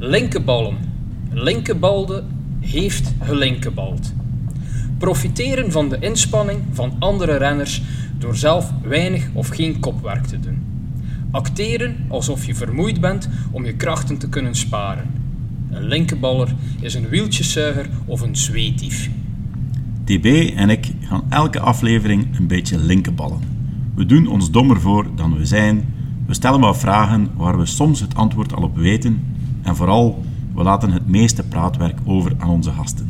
Linkeballen. Linkebalde heeft gelinkebald. Profiteren van de inspanning van andere renners door zelf weinig of geen kopwerk te doen. Acteren alsof je vermoeid bent om je krachten te kunnen sparen. Een linkeballer is een wieltjeszuiger of een zweetief. TB en ik gaan elke aflevering een beetje linkenballen. We doen ons dommer voor dan we zijn. We stellen wat vragen waar we soms het antwoord al op weten. En vooral, we laten het meeste praatwerk over aan onze gasten.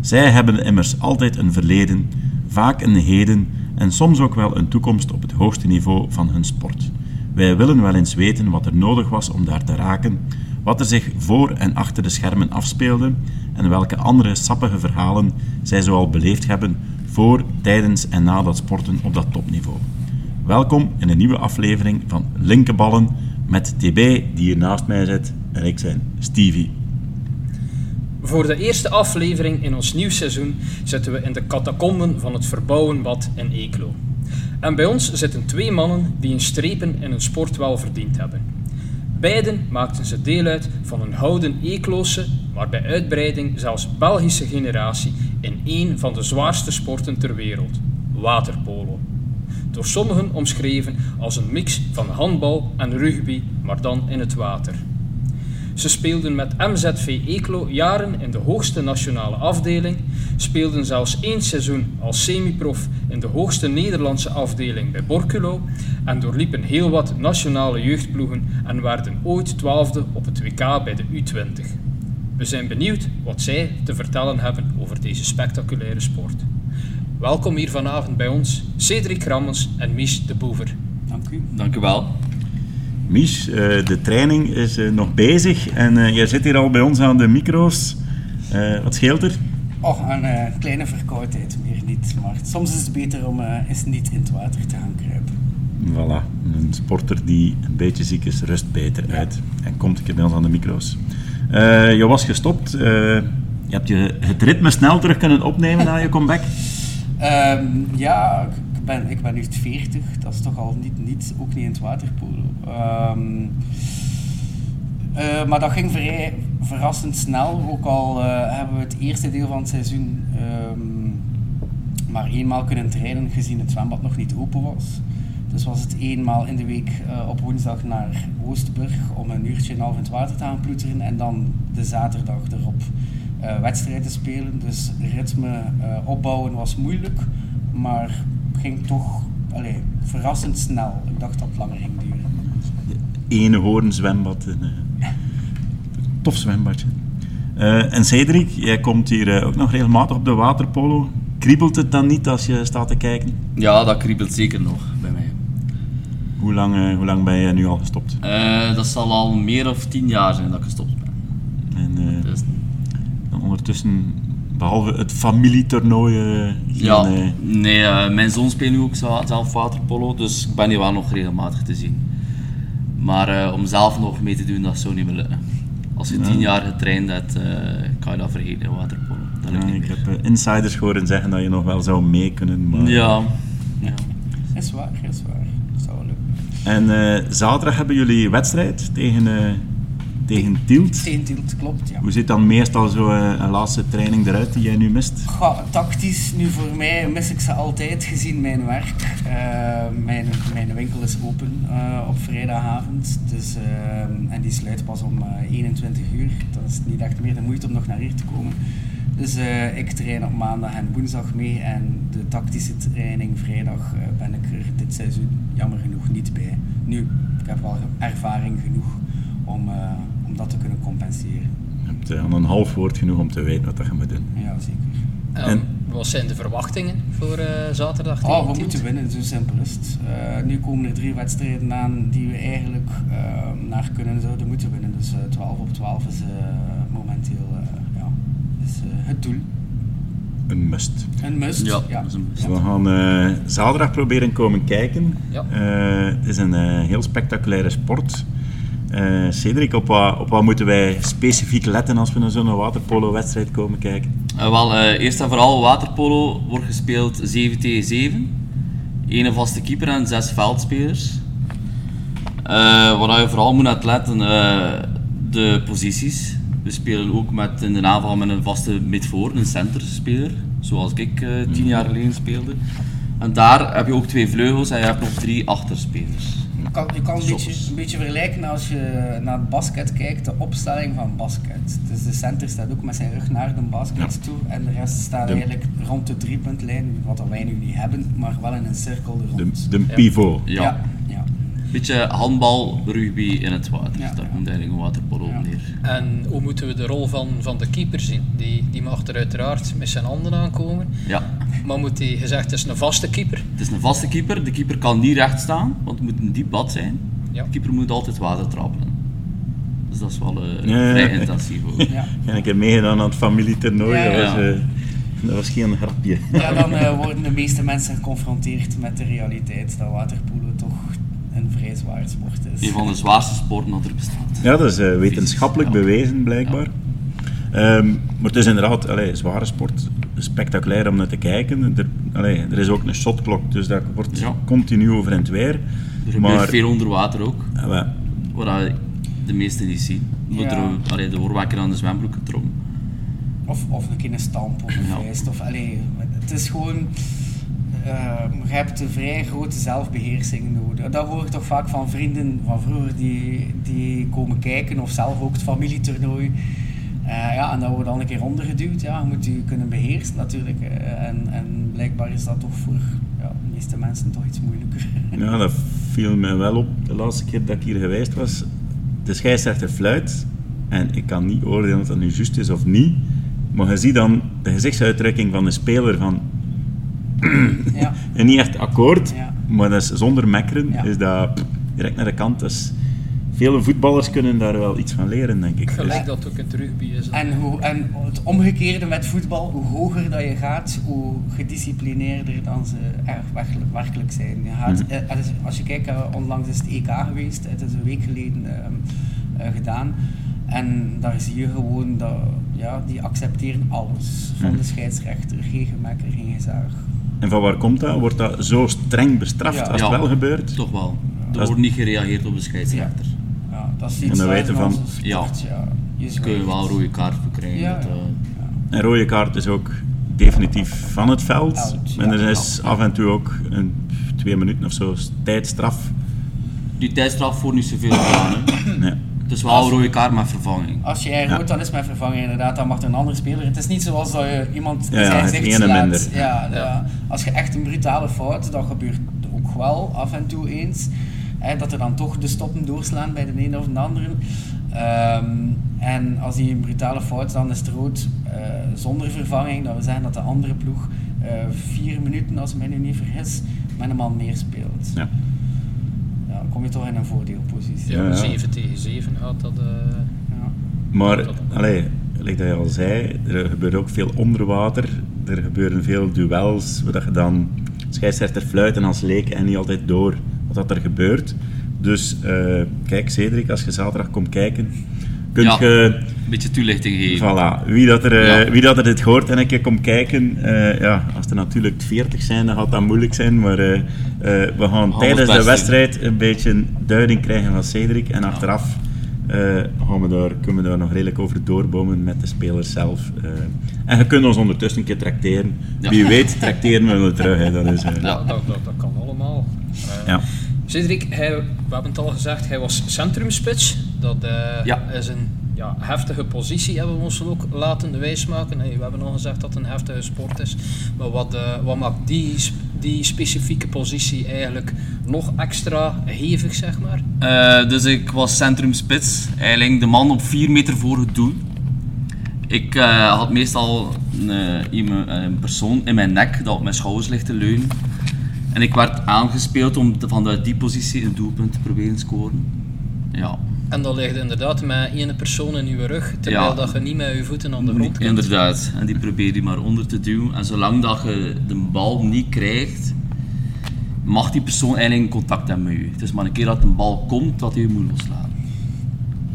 Zij hebben immers altijd een verleden, vaak een heden en soms ook wel een toekomst op het hoogste niveau van hun sport. Wij willen wel eens weten wat er nodig was om daar te raken, wat er zich voor en achter de schermen afspeelde en welke andere sappige verhalen zij zoal beleefd hebben voor, tijdens en na dat sporten op dat topniveau. Welkom in een nieuwe aflevering van Linkenballen met TB, die hier naast mij zit, en ik zijn Stevie. Voor de eerste aflevering in ons nieuw seizoen zitten we in de catacomben van het Verbouwenbad in Eeklo. En bij ons zitten twee mannen die een strepen in hun sport wel verdiend hebben. Beiden maakten ze deel uit van een houden Eekloose, maar bij uitbreiding zelfs Belgische generatie in één van de zwaarste sporten ter wereld, waterpolo. Door sommigen omschreven als een mix van handbal en rugby, maar dan in het water. Ze speelden met MZV Eeklo jaren in de hoogste nationale afdeling, speelden zelfs één seizoen als semiprof in de hoogste Nederlandse afdeling bij Borculo en doorliepen heel wat nationale jeugdploegen en werden ooit twaalfde op het WK bij de U20. We zijn benieuwd wat zij te vertellen hebben over deze spectaculaire sport. Welkom hier vanavond bij ons, Cedric Rammens en Mies de Boever. Dank u. Dank u wel. Mies, eh, de training is eh, nog bezig en eh, jij zit hier al bij ons aan de micro's. Wat scheelt er? Oh, een kleine verkoudheid, meer niet. Maar soms is het beter om eens niet in het water te gaan kruipen. Voilà, een sporter die een beetje ziek is, rust beter uit. En komt een keer bij ons aan de micro's. Je was gestopt. je hebt je, het ritme snel terug kunnen opnemen na je comeback. Ehm, ja, ben, ik ben nu 40. Dat is toch al niet, niet ook niet in het waterpolo. Ehm, eh, maar dat ging vrij verrassend snel. Ook al eh, hebben we het eerste deel van het seizoen ehm, maar eenmaal kunnen trainen, gezien het zwembad nog niet open was. Dus was het eenmaal in de week eh, op woensdag naar Oostburg om een uurtje en half in het water te gaan ploeteren. En dan de zaterdag erop wedstrijden spelen. Dus ritme opbouwen was moeilijk, maar ging toch allee, verrassend snel. Ik dacht dat het langer ging duren. Ene hoorn zwembad. Een, eh, tof zwembadje. Eh, en Cedric, jij komt hier eh, ook nog regelmatig op de waterpolo. Kriebelt het dan niet als je staat te kijken? Ja, dat kriebelt zeker nog bij mij. Hoe lang, hoe lang ben je nu al gestopt? Eh, dat zal al meer of tien jaar zijn dat ik gestopt ben. En ondertussen, behalve het familietoernooi, geen, ja, eh, nee, eh, mijn zoon speelt nu ook zelf waterpolo, dus ik ben hier wel nog regelmatig te zien. Maar eh, om zelf nog mee te doen, dat zou niet meer lukken. Als je tien jaar getraind hebt, eh, kan je dat vergeten in waterpolo. Dat ja, ik meer. heb insiders horen zeggen dat je nog wel zou mee kunnen. Maar... Ja, ja. Is waar, is waar. Dat zou wel lukken. En eh, zaterdag hebben jullie wedstrijd tegen, tegen Tielt. Steentielt, klopt, ja. Hoe ziet dan meestal zo eh, een laatste training eruit die jij nu mist? Goh, tactisch, nu voor mij mis ik ze altijd gezien mijn werk. Eh, mijn, mijn winkel is open eh, op vrijdagavond dus, en die sluit pas om eh, 21 uur. Dat is niet echt meer de moeite om nog naar hier te komen. Dus ik train op maandag en woensdag mee en de tactische training vrijdag ben ik er dit seizoen jammer genoeg niet bij. Nu, ik heb wel ervaring genoeg om, om dat te kunnen compenseren. Je hebt eh, aan een half woord genoeg om te weten wat dat je moet doen. Ja, zeker. En, En- wat zijn de verwachtingen voor eh, zaterdag Oh, we moeten winnen, zo simpel is het. Eh, nu komen er drie wedstrijden aan die we eigenlijk eh, naar kunnen zouden moeten winnen. Dus eh 12 op 12 is eh, momenteel eh, ja, is, eh, het doel. Een must. Een must. Ja, dat is een must. We gaan eh, zaterdag proberen komen kijken. Ja. Eh, het is een eh, heel spectaculaire sport. Eh, Cedric, op wat, op wat moeten wij specifiek letten als we naar zo'n waterpolo-wedstrijd komen kijken? Eh, wel, eh, eerst en vooral, waterpolo wordt gespeeld 7 tegen 7. Eén vaste keeper en zes veldspelers. Wat je vooral moet letten, eh, de posities. We spelen ook met, in de aanval met een vaste midvoor, een centerspeler, zoals ik tien jaar geleden speelde. En daar heb je ook twee vleugels en je hebt nog drie achterspelers. Je kan, je kan een, Soms. beetje, een beetje vergelijken als je naar het basket kijkt, de opstelling van basket. Dus de center staat ook met zijn rug naar de basket toe en de rest staat De- eigenlijk rond de driepuntlijn, wat wij nu niet hebben, maar wel in een cirkel er De, rond. de pivot. Ja. ja. Beetje handbal, rugby in het water. Ja. Daar komt eigenlijk een waterpolo op Ja. neer. En hoe moeten we de rol van, van de keeper zien? Die, die mag er uiteraard met zijn handen aankomen. Ja. Maar moet hij gezegd, het is een vaste keeper. Het is een vaste keeper. De keeper kan niet recht staan, want het moet een diep bad zijn. Ja. De keeper moet altijd water trappelen. Dus dat is wel eh, Ja, ja, vrij intensief ook. Ja. En ik heb meegedaan aan het familietoernooi. Ja, dat, was, ja. eh, dat was geen grapje. Ja, dan eh, worden de meeste mensen geconfronteerd met de realiteit dat waterpolo toch een vrij zware sport is. Een van de zwaarste sporten dat er bestaat. Ja, dat is eh, wetenschappelijk bewezen blijkbaar. Ehm, maar het is inderdaad allee, zware sport, spectaculair om naar te kijken. Er, allee, er is ook een shotklok, dus dat wordt Ja. continu over en het weer. Er gebeurt Maar veel onder water ook, ja, wel, wat dat de meesten niet zien. Ja. er allee, de oorwakker aan de zwembroek getrokken. Of, of een keer een stamp of een Ja. vuist. Of, allee, het is gewoon... eh, je hebt een vrij grote zelfbeheersing nodig. Dat hoor ik toch vaak van vrienden van vroeger die, die komen kijken of zelf ook het familietoernooi. Eh, ja, en dat wordt dan een keer ondergeduwd. Ja, je moet je kunnen beheersen natuurlijk. eh, en, en blijkbaar is dat toch voor ja, de meeste mensen toch iets moeilijker. ja, dat viel mij wel op de laatste keer dat ik hier geweest was. De scheidsrechter fluit en ik kan niet oordelen of dat nu juist is of niet. Maar je ziet dan de gezichtsuitdrukking van de speler van ja. en niet echt akkoord, Ja. maar dat is zonder mekkeren Ja. is dat pff, direct naar de kant. Dus vele voetballers kunnen daar wel iets van leren, denk ik. Gelijk Dus- dat ook in het rugby is. En, hoe, en het omgekeerde met voetbal, hoe hoger dat je gaat, hoe gedisciplineerder dan ze echt werkelijk, werkelijk zijn. Je gaat, Mhm. eh, als- je kijkt, eh, onlangs is het EK geweest, het is een week geleden ehm, eh, gedaan. En daar zie je gewoon dat ja, die accepteren alles van Mhm. de scheidsrechter. Geen gemekker, geen gezaag. En van waar komt dat? Wordt dat zo streng bestraft Ja. als Ja. het wel gebeurt? Toch wel. Er wordt niet gereageerd op de scheidsrechter. Ja, dat is En iets dan waar weten in van- ja. je Ze kunnen wel een rode kaart voor krijgen. Ja, dat, eh, ja. Een rode kaart is ook definitief van het veld. Out, en er is af en toe ook een, twee minuten of zo tijdstraf. Die tijdstraf wordt niet zoveel gedaan. Hè. Nee. Is wel een rode kaart met vervanging. Als jij Ja. rood, dan is mijn vervanger inderdaad, dan mag er een andere speler. Het is niet zoals dat je iemand Ja, in zijn gezicht ene slaat. minder. Ja, ja. Als je echt een brutale fout, dat gebeurt ook wel af en toe eens. Hè, dat er dan toch de stoppen doorslaan bij de ene of de andere. Ehm, en als die een brutale fout is, dan is het rood eh, zonder vervanging. Dat wil zeggen dat de andere ploeg eh, vier minuten, als ik mij nu niet vergis, met een man meer speelt. Ja. Ja, dan kom je toch in een voordeelpositie. Ja, Ja, ja. 7 tegen 7 gaat dat. eh, Ja. Maar, allee, like dat je al zei, er gebeurt ook veel onder water. Er gebeuren veel duels, waar dat je dan scheidsrechter fluiten als leek en niet altijd door wat dat er gebeurt. Dus eh, kijk, Cedric, als je zaterdag komt kijken, kun Ja. je... Een beetje toelichting geven. Voilà, wie dat, er, eh, Ja. wie dat er dit hoort en een keer komt kijken, eh, ja, als er natuurlijk 40 zijn, dan gaat dat moeilijk zijn. Maar eh, eh, we gaan tijdens de wedstrijd een beetje duiding krijgen van Cedric. En achteraf eh, gaan we daar, kunnen we daar nog redelijk over doorbomen met de spelers zelf. eh. en je kunt ons ondertussen een keer tracteren. Ja. Wie weet, tracteren we wel terug. Hè. Dat is, ja, dat, dat, dat kan allemaal. Eh, ja. Cedric, hij, we hebben het al gezegd, hij was centrumspits. Dat eh, Ja. is een ja, heftige positie, hebben we ons ook laten wijsmaken. Nee, we hebben al gezegd dat het een heftige sport is. Maar wat, eh, wat maakt die, die specifieke positie eigenlijk nog extra hevig, zeg maar? Eh, dus ik was centrumspits, eigenlijk de man op 4 meter voor het doel. Ik eh, had meestal een, een persoon in mijn nek dat op mijn schouders ligt te leunen. En ik werd aangespeeld om vanuit die positie een doelpunt te proberen scoren. Ja, En dan ligt inderdaad met één persoon in uw rug, terwijl Ja. dat je niet met je voeten aan de grond kunt. inderdaad. En die probeer je maar onder te duwen. En zolang dat je de bal niet krijgt, mag die persoon eigenlijk in contact hebben met je. Het is maar een keer dat de bal komt dat hij je moet loslaten.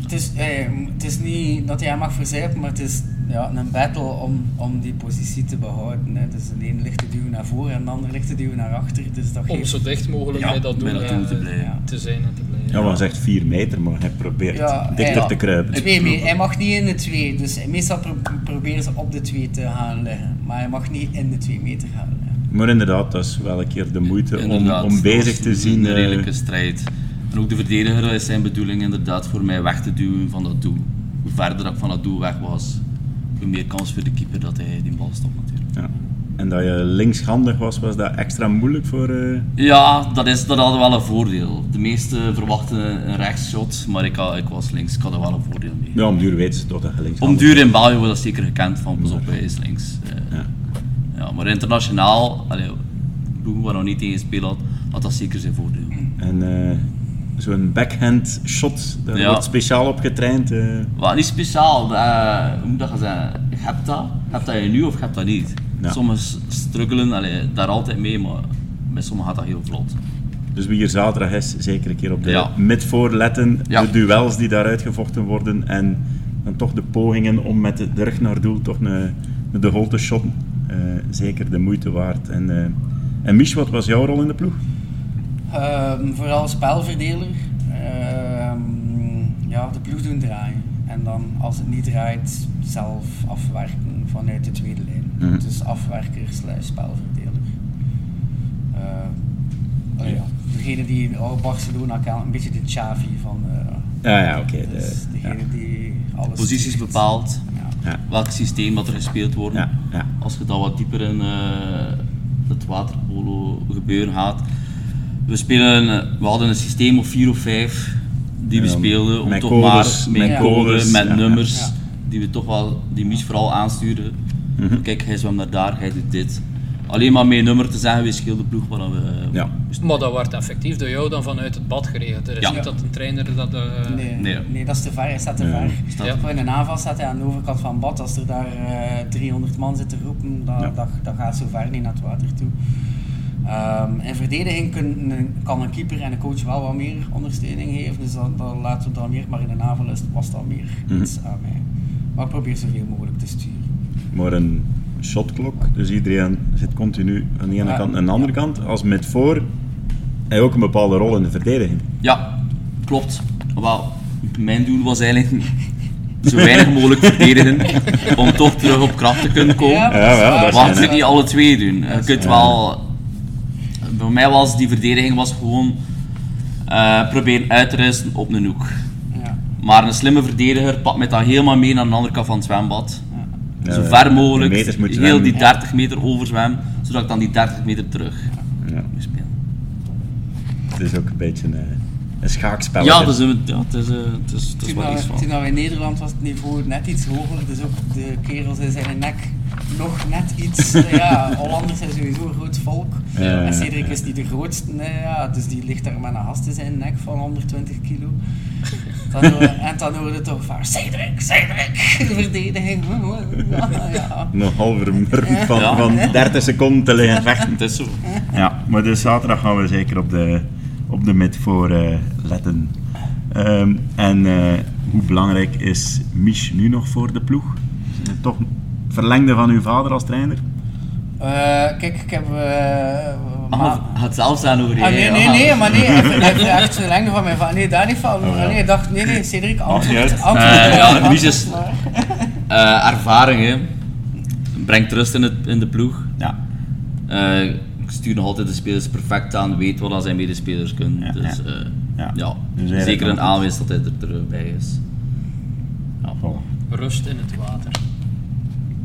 Het is, eh, het is niet dat hij hem mag verzijpen, maar het is ja, een battle om, om die positie te behouden. Hè. Dus de ene ligt te duwen naar voren en de ander ligt te duwen naar achter. Dus dat Om zo dicht mogelijk Ja, bij dat doel eh, te blijven. Te zijn en te blijven. Ja, maar zegt 4 meter, maar hij probeert Ja, dichter hij- te kruipen. Twee me- hij mag niet in de twee, dus meestal pro- proberen ze op de twee te gaan liggen. Maar hij mag niet in de twee meter gaan liggen. Maar inderdaad, dat is wel een keer de moeite om, Inderdaad, om bezig was te zien. Een eh, redelijke strijd. En ook de verdediger dat is zijn bedoeling inderdaad voor mij weg te duwen van dat doel. Hoe verder ik van dat doel weg was, hoe meer kans voor de keeper dat hij die bal stopt natuurlijk. ja. En dat je linkshandig was, was dat extra moeilijk voor... eh, Ja, dat, is, dat had wel een voordeel. De meesten verwachten een rechtsshot, maar ik, had, ik was links. Ik had er wel een voordeel mee. Ja, om duur weten ze toch dat je Om linkshandig duur in België wordt dat zeker gekend van pas op, hij is links. Eh, Ja. ja, maar internationaal, allee, waar nog niet tegen gespeeld had, had dat zeker zijn voordeel. En eh, zo'n backhand shot, daar Ja. wordt speciaal op getraind. eh. Wat niet speciaal, eh, hoe moet dat gaan zeggen? Je hebt dat, je hebt dat je nu of je hebt dat niet. Ja. Sommigen struggelen allee, daar altijd mee, maar bij sommigen gaat dat heel vlot. Dus wie hier zaterdag is, zeker een keer op de Ja. midvoor letten. Ja. De duels die daar uitgevochten worden. En dan toch de pogingen om met de, rug naar doel toch een, een de hole te shotten. Eh, zeker de moeite waard. En, en Mich, wat was jouw rol in de ploeg? Ehm, vooral spelverdeler. Ehm, ja, de ploeg doen draaien. En dan als het niet draait, zelf afwerken vanuit de tweede lijn. Mhm. Dus afwerker slash spelverdeler. Eh, oh ja, degene die oh, Barcelona kan, een beetje de Xavi van. eh, Ja, ja, oké. de- dus degene ja. die alles. Posities bepaald, Ja. Ja. welk systeem dat er gespeeld wordt. Ja, ja. Als je dat wat dieper in eh, het waterpolo gebeuren gaat. We, spelen, eh, we hadden een systeem of vier of vijf die we Ja, speelden om met toch codes, maar met code, codes, met ja, nummers, ja. die we toch wel, die Mies vooral aansturen. Mhm. Kijk, hij zwemt naar daar, hij doet dit. Alleen maar met een nummer te zeggen, wie scheelt de ploeg waar we... Ja. Maar dat wordt effectief door jou dan vanuit het bad geregeld. Er is Ja. niet dat een trainer dat... eh, Nee, Nee. nee. dat is te ver. Hij staat te Ja. ver. Staat- Ja. Voor in een aanval staat hij aan de overkant van het bad. Als er daar eh 300 man zitten roepen, Ja. dat, dat gaat zo ver niet naar het water toe. Ehm, in verdediging kun- kan een keeper en een coach wel wat meer ondersteuning geven. Dus dan, dan laten we dat meer. Maar in aanval is, was dat meer Mhm. iets aan mij. Maar ik probeer zoveel mogelijk te sturen. Maar een shotklok, dus iedereen zit continu aan de ene Ja. kant en aan de andere kant. Als met voor, hij ook een bepaalde rol in de verdediging. Ja, klopt. Wel, mijn doel was eigenlijk zo weinig mogelijk verdedigen om toch terug op kracht te kunnen komen. Ja, Ja, Ja. niet alle twee doen. Je kunt Ja. wel... Bij mij was die verdediging was gewoon eh, proberen uit te rusten op een hoek. Ja. Maar een slimme verdediger pakt mij dan helemaal mee naar de andere kant van het zwembad. Ja, Zo ver mogelijk, heel zwemmen. die 30 meter overzwem, zodat ik dan die 30 meter terug Ja. moet spelen. Het is ook een beetje een, een schaakspel. Ja, dus, ja, het is, het is, het is Toen, wel iets van. toen we in Nederland was het niveau net iets hoger, dus ook de kerels in zijn nek nog net iets. ja, Hollanders zijn sowieso een groot volk. En Cedric is niet de grootste, nee, ja, dus die ligt daar met een gast in zijn nek van 120 kilo. Dan, en dan hoorde het toch vaak, Cedric, Cedric, de verdediging. Ja, ja. Nog halver murf van, Ja. van 30 seconden te liggen vechten. Het is zo. Ja, maar dus zaterdag gaan we zeker op de, op de mid voor eh, letten. Ehm, en eh, hoe belangrijk is Mich nu nog voor de ploeg? Toch verlengde van uw vader als trainer? Eh, kijk, ik heb... eh, Ah, ma- het zelf zijn over Ah, nee, jij, nee, ja. nee, maar nee, even echt verlengen van mijn vader. Nee, daar niet van. Oh, ja. Nee, ik dacht, nee, nee, Cedric, antwoord. ja, Mies is- maar. Eh, ervaringen brengt rust in, het, in de ploeg. Ja. Eh, ik stuur nog altijd de spelers perfect aan, weet wat al zijn medespelers kunnen. Ja, dus ja. Eh, Ja. ja, Dus zeker een aanwinst dat hij er erbij is. Ja. Voilà. Rust in het water.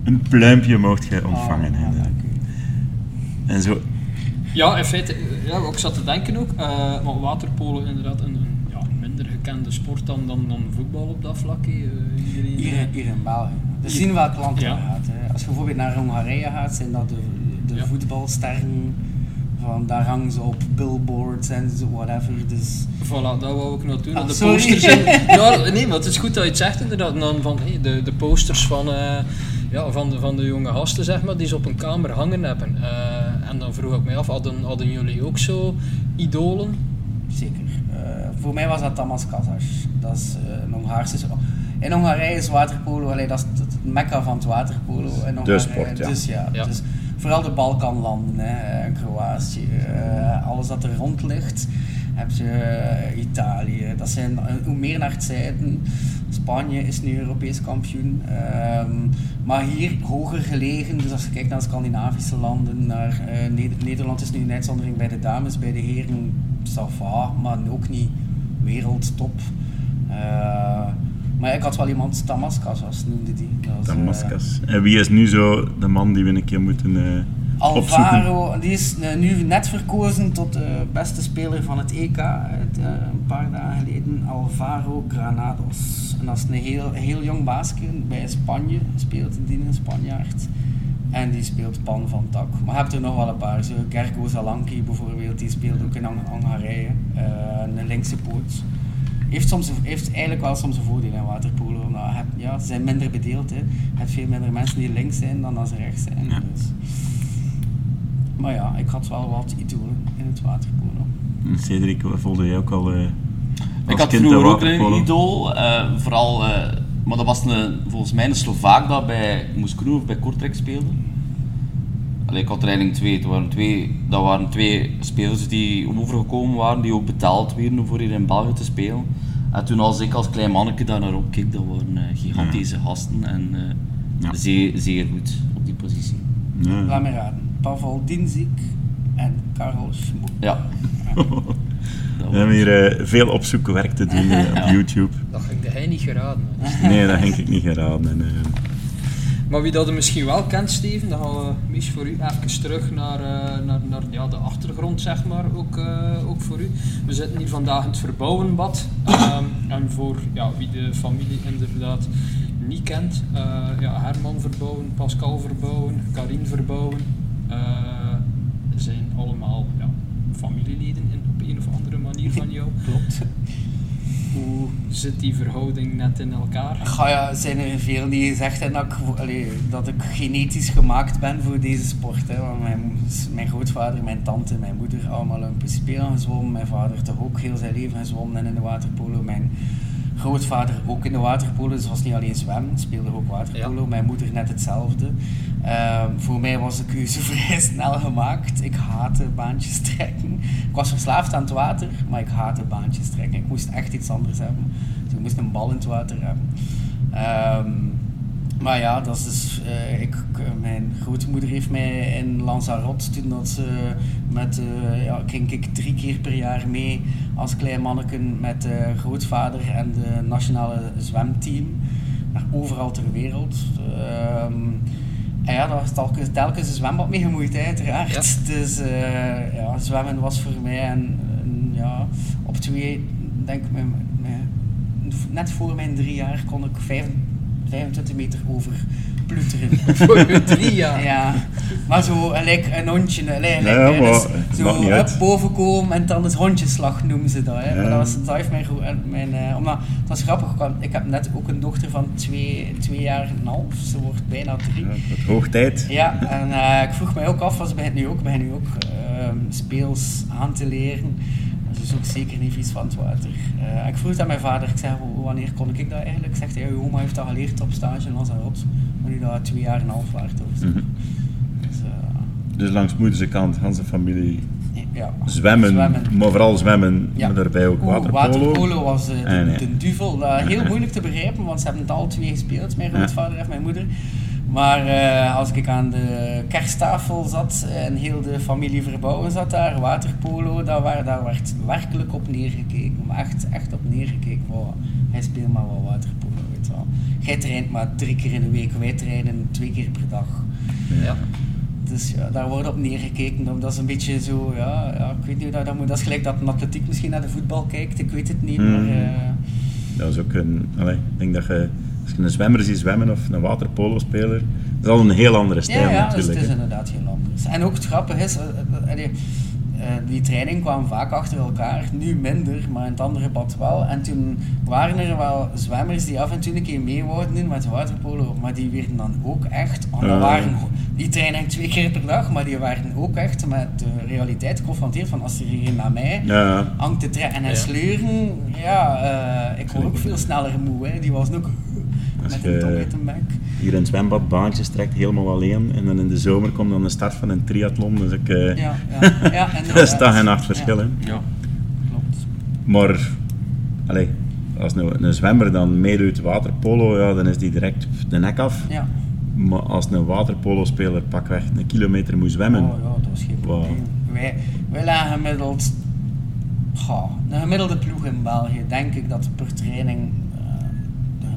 Een pluimpje mocht je ontvangen. Oh, ja, en, eh, dank u. en zo. Ja, in feite, eh, ja, ik zat te denken ook, eh maar waterpolo inderdaad een, een ja, minder gekende sport dan, dan, dan voetbal op dat vlak. Eh, iedereen, Hier, eh, hier in België. We zien welk land Ja. je gaat. Hè. Als je bijvoorbeeld naar Hongarije gaat, zijn dat de, de Ja. voetbalsterren. Van, daar hangen ze op billboards en zo, whatever. Dus, Voilà, dat wou ik naartoe. Ah, de sorry. posters. ja, nee, maar het is goed dat je het zegt inderdaad. En dan van hey, de, de posters van, eh, ja, van, de, van de jonge gasten, zeg maar, die ze op een kamer hangen hebben. Eh, en dan vroeg ik mij af, hadden, hadden jullie ook zo idolen? zeker. Eh, voor mij was dat Tamas Kazas. Dat is eh, een Hongaarse... In Hongarije is waterpolo, allee, dat is het, mekka van het waterpolo. In Hongarije. sport, ja. Dus ja, Ja. Dus vooral de Balkanlanden, hè, en Kroatië, eh, alles dat er rond ligt. heb je eh, Italië. Dat zijn, eh, hoe meer naar het zuiden, Spanje is nu Europees kampioen. Ehm, maar hier hoger gelegen, dus als je kijkt naar Scandinavische landen, naar, eh, Neder- Nederland is nu een uitzondering bij de dames, bij de heren, ça maar ook niet wereldtop. Eh, maar ik had wel iemand, Damascus was, noemde die. Was, eh. En wie is nu zo de man die we een keer moeten eh, opzoeken? Alvaro, die is eh, nu net verkozen tot de beste speler van het EK een paar dagen geleden. Alvaro Granados. En dat is een heel, heel jong baasje bij Spanje, speelt in die een Spanjaard. En die speelt pan van tak. Maar je hebt er nog wel een paar. Zo Gergo Zalanki bijvoorbeeld, die speelt ook in Hong- Hongarije. Een linkse poot. Heeft, soms, heeft eigenlijk wel soms een voordeel in waterpolo. omdat je hebt- ja, ze zijn minder bedeeld. Hè. Je hebt veel minder mensen die links zijn dan dat ze rechts zijn. Ja. Dus. Maar ja, ik had wel wat idolen in het waterpolo. Cedric, wat volgde jij ook al eh Ik had kind vroeger de ook een idool, eh, vooral, eh, maar dat was een, volgens mij een Slovaak dat bij Moeskroe of bij Kortrijk speelde. Allee, ik had er eigenlijk twee. Het waren twee. Dat waren twee spelers die overgekomen waren, die ook betaald werden voor hier in België te spelen. En toen als ik als klein manneke daar naar opkeek, dat waren eh, gigantische gasten en eh, Ja. zeer, zeer goed op die positie. Ja. Laat me raden. Pavel Dinzik en Karel Schmoek. Ja. We hebben hier eh, veel opzoekwerk te doen op Ja. YouTube. Dat ging hij niet geraden. Nee, dat denk ik niet geraden. En, eh, Maar wie dat je misschien wel kent, Steven, dan gaan we mis voor u even terug naar, eh, naar, naar ja, de achtergrond, zeg maar, ook, eh, ook voor u. We zitten hier vandaag in het Verbouwenbad. Ehm, en voor ja, wie de familie inderdaad niet kent, eh, ja, Herman Verbouwen, Pascal Verbouwen, Karin Verbouwen, zijn allemaal ja, familieleden in, op een of andere manier van jou. Klopt. Hoe zit die verhouding net in elkaar? Ga ja, zijn er veel die hebben dat ik, dat ik genetisch gemaakt ben voor deze sport. Hè. Want mijn, mijn grootvader, mijn tante, mijn moeder allemaal Olympisch Spelen gezwommen. Mijn vader toch ook heel zijn leven gezwommen en in de waterpolo. Mijn grootvader ook in de waterpolo, dus het was niet alleen zwemmen, speelde ook waterpolo. Ja. Mijn moeder net hetzelfde. Ehm, voor mij was de keuze vrij snel gemaakt. Ik haatte baantjes trekken. Ik was verslaafd aan het water, maar ik haatte baantjes trekken. Ik moest echt iets anders hebben. Dus ik moest een bal in het water hebben. Ehm, maar ja, dat is dus, eh, ik, ik- mijn grootmoeder heeft mij in Lanzarote, toen dat ze met, eh, ja, ging ik drie keer per jaar mee als klein manneken met de grootvader en de nationale zwemteam naar overal ter wereld. Ehm, en ja, daar was telkens, telkens een zwembad mee gemoeid, hè, uiteraard. Dus eh, ja, zwemmen was voor mij een, een, ja, op twee, denk ik, mijn- mijn- net voor mijn drie jaar kon ik vijf, 25 meter over ploeteren. Voor drie jaar. Ja, maar zo eh, like een hondje. eh, Ja, eh, maar dus het zo up boven komen en dan het hondjeslag noemen ze dat. Hè. Ja. Maar dat, was, dat heeft mijn, eh, mijn eh, omdat, het was grappig, want ik heb net ook een dochter van twee, twee jaar en een half. Ze wordt bijna drie. ja, het hoog tijd. Ja, en eh, ik vroeg mij ook af, wat begint nu ook, begint nu ook ehm, speels aan te leren. Ook zeker niet vies van het water. Eh, ik vroeg het aan mijn vader, ik zei, "Wa- wanneer kon ik dat eigenlijk? Zegt hij, uw oma heeft dat geleerd op stage in Lanzarote, maar nu dat twee jaar en een half waard of zo. Mhm. Dus, eh, Dus langs moederse kant, Hanse familie, ja. zwemmen, maar vooral zwemmen, Ja. maar daarbij ook waterpolo. waterpolo was eh, de, Ah, de duvel. Dat heel moeilijk te begrijpen, want ze hebben het al twee gespeeld, mijn grootvader en mijn moeder. Maar eh, als ik aan de kersttafel zat en heel de familie verbouwen zat daar, waterpolo, daar, waar, daar werd werkelijk op neergekeken. Maar echt, echt op neergekeken. Wow, hij speelt maar wel waterpolo, weet je wel. Jij traint maar drie keer in de week, wij trainen twee keer per dag. Ja. Dus ja, daar wordt op neergekeken. Dat- is een beetje zo, ja, ja ik weet niet hoe dat, dat moet. Dat is gelijk dat een atletiek misschien naar de voetbal kijkt, ik weet het niet. Hmm. Maar, eh, Dat is ook een, allee, ik denk dat je, als je een zwemmer ziet zwemmen of een waterpolo-speler, dat is al een heel andere stijl ja, ja dus natuurlijk. het is inderdaad heel anders. En ook het grappige is, eh, eh, eh, die training kwam vaak achter elkaar, nu minder, maar in het andere bad wel. En toen waren er wel zwemmers die af en toe een keer mee wouden doen met waterpolo, maar die werden dan ook echt, dat Ja. waren, die trainen twee keer per dag, maar die waren ook echt met de realiteit geconfronteerd van als er hier naar mij Ja, hangt te trekken en sleuren, ja, eh, ik word ook veel sneller moe. Hè. Die was ook Als met je- een tong uit de bek. hier in het zwembad baantjes trekt helemaal alleen en dan in de zomer komt dan de start van een triathlon, dus ik, eh, Ja, ja, ja dat is dag en nacht verschil. hè. Ja. Klopt. Maar, allee, als een, een zwemmer dan meedoet waterpolo, ja, dan is die direct de nek af. Ja. Maar als een waterpolo-speler pakweg een kilometer moet zwemmen, Oh ja, dat was geen Wow. probleem. Wij, wij lagen gemiddeld... Goh, een gemiddelde ploeg in België, denk ik dat per training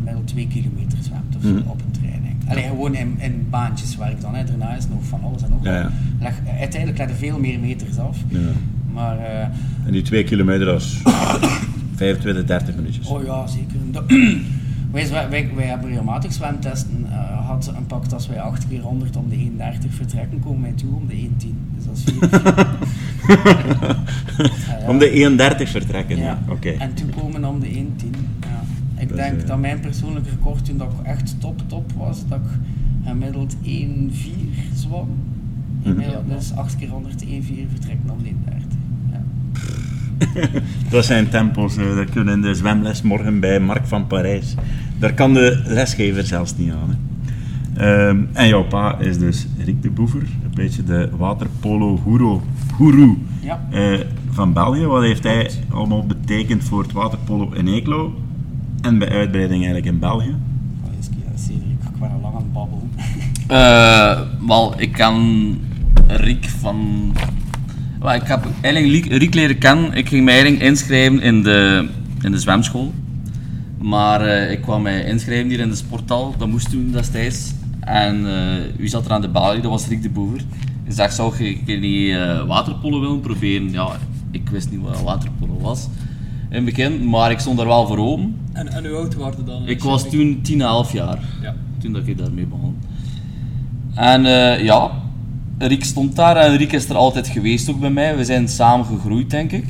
gemiddeld 2 kilometer zwemt of zo Mhm. op een training. Alleen gewoon in, in baantjes werk dan. Hè. Daarna is nog van alles en nog Ja. Leg, uiteindelijk leggen veel meer meters af. ja. Maar eh, en die twee kilometer, dat is 25, 30 minuutjes. Oh ja, zeker. Wij, wij, wij hebben regelmatig zwemtesten eh gehad. Een pakt als wij 8 keer 100 om de 1,30 vertrekken, komen wij toe om de 1,10. Dus dat is veel. Ja, ja. Om de 31 vertrekken, ja. Ja. Oké. En toekomen om de 1,10. Ja. Ik Dat is, denk eh, dat mijn persoonlijk record toen dat ik echt top top was, dat ik gemiddeld 1,4 zwom. Mhm. Inmiddels Dus 8 keer 100, 1,4 vertrekken om de 1,30. Ja. Dat zijn tempos, eh, dat kunnen in de zwemles morgen bij Mark van Parijs. Daar kan de lesgever zelfs niet aan. Hè. Ehm, en jouw pa is dus Rick de Boever, een beetje de waterpolo-goeroe goeroe, Ja. eh, van België. Wat heeft hij allemaal betekend voor het waterpolo in Eeklo en bij uitbreiding eigenlijk in België? Cedric, ik was al lang aan het babbelen. Eh, wel, ik kan Riek van... Wel, ik heb eigenlijk Riek- leren kennen. Ik ging mij eigenlijk inschrijven in de, in de zwemschool. Maar eh, ik kwam mij inschrijven hier in de sporthal. Dat moest toen destijds. En eh u zat er aan de balie, dat was Riek de Boever. Ik zag, zou je een keer niet eh, waterpolo willen proberen? Ja, ik wist niet wat waterpolo was in het begin, maar ik stond er wel voor open. En, en hoe oud waren dan? Ik was toen 10, 11 jaar Ja. toen dat ik daarmee begon. En eh, ja, Riek stond daar en Riek is er altijd geweest ook bij mij. We zijn samen gegroeid, denk ik.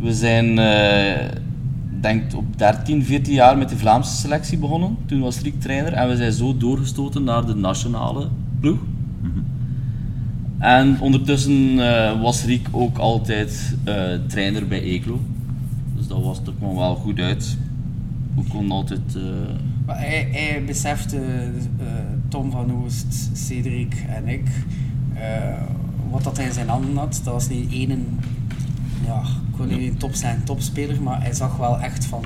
We zijn, eh denk op 13, 14 jaar met de Vlaamse selectie begonnen. Toen was Riek trainer en we zijn zo doorgestoten naar de nationale ploeg. En ondertussen eh, was Riek ook altijd eh, trainer bij Eeklo. Dus dat, was, dat kwam wel goed uit. We konden altijd... eh, Maar hij, hij besefte, eh, Tom van Oost, Cedric en ik, eh, wat dat hij in zijn handen had. Dat was niet één, ja, ik wil niet top zijn topspeler, maar hij zag wel echt van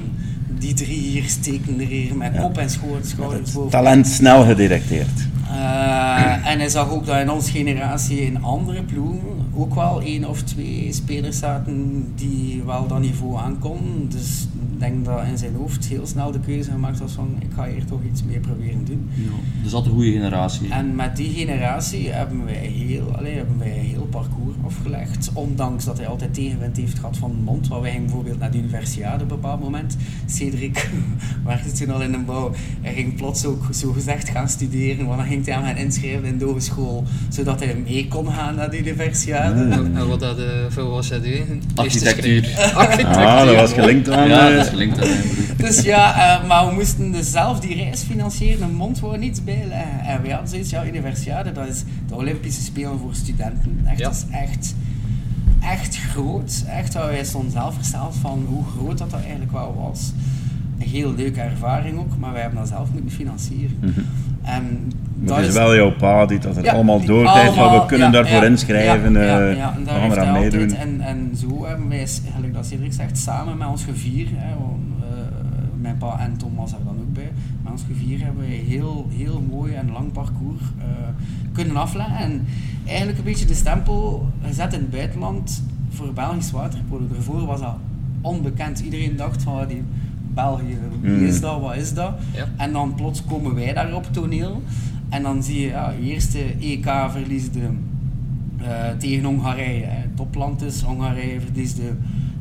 die drie hier steken er hier met Ja. kop en schouders boven. Talent snel gedetecteerd. Eh, en hij zag ook dat in onze generatie in andere ploegen ook wel één of twee spelers zaten die wel dat niveau aankonden. Dus ik denk dat in zijn hoofd heel snel de keuze gemaakt was van ik ga hier toch iets mee proberen doen. ja, er zat een goede generatie. En met die generatie hebben wij heel, allee, hebben wij een heel parcours afgelegd. Ondanks dat hij altijd tegenwind heeft gehad van de mond. Want wij gingen bijvoorbeeld naar de universiade op een bepaald moment. Cedric werkte toen al in een bouw. Hij ging plots ook zo gezegd gaan studeren. Want dan ging hij hem gaan inschrijven in de hogeschool. Zodat hij mee kon gaan naar de universiade. En, en wat dat, eh, veel was hij doen? Architectuur. Architectuur. Ah, dat was gelinkt aan... Ja, eh, dat is gelinkt aan. Dus ja, eh, maar we moesten dus zelf die reis financieren, een mond wou niets bijleggen. En wij hadden zoiets, ja, universiade, dat is de Olympische Spelen voor studenten. Echt, Ja. Dat is echt, echt groot. Echt, waar wij stonden zelf versteld van hoe groot dat, dat eigenlijk wel was. Een heel leuke ervaring ook, maar wij hebben dat zelf moeten financieren. En Maar het is wel jouw pa die dat er ja, allemaal doorkijkt van we kunnen ja, daarvoor ja, inschrijven, ja, ja, eh, ja, en we daar gaan eraan hij meedoen. En, en zo hebben wij, eigenlijk dat Cedric zegt, samen met ons gevier, hè, want, eh, mijn pa en Tom was er dan ook bij, met ons gevier hebben wij heel, heel mooi en lang parcours eh, kunnen afleggen. En eigenlijk een beetje de stempel gezet in het buitenland voor Belgisch waterpolo. Daarvoor was dat onbekend. Iedereen dacht van, die België, wie Mm. is dat, wat is dat? Ja. En dan plots komen wij daar op toneel. En dan zie je, ja, eerste EK verliesde eh, tegen Hongarije. Hè. Topland is, Hongarije verliesde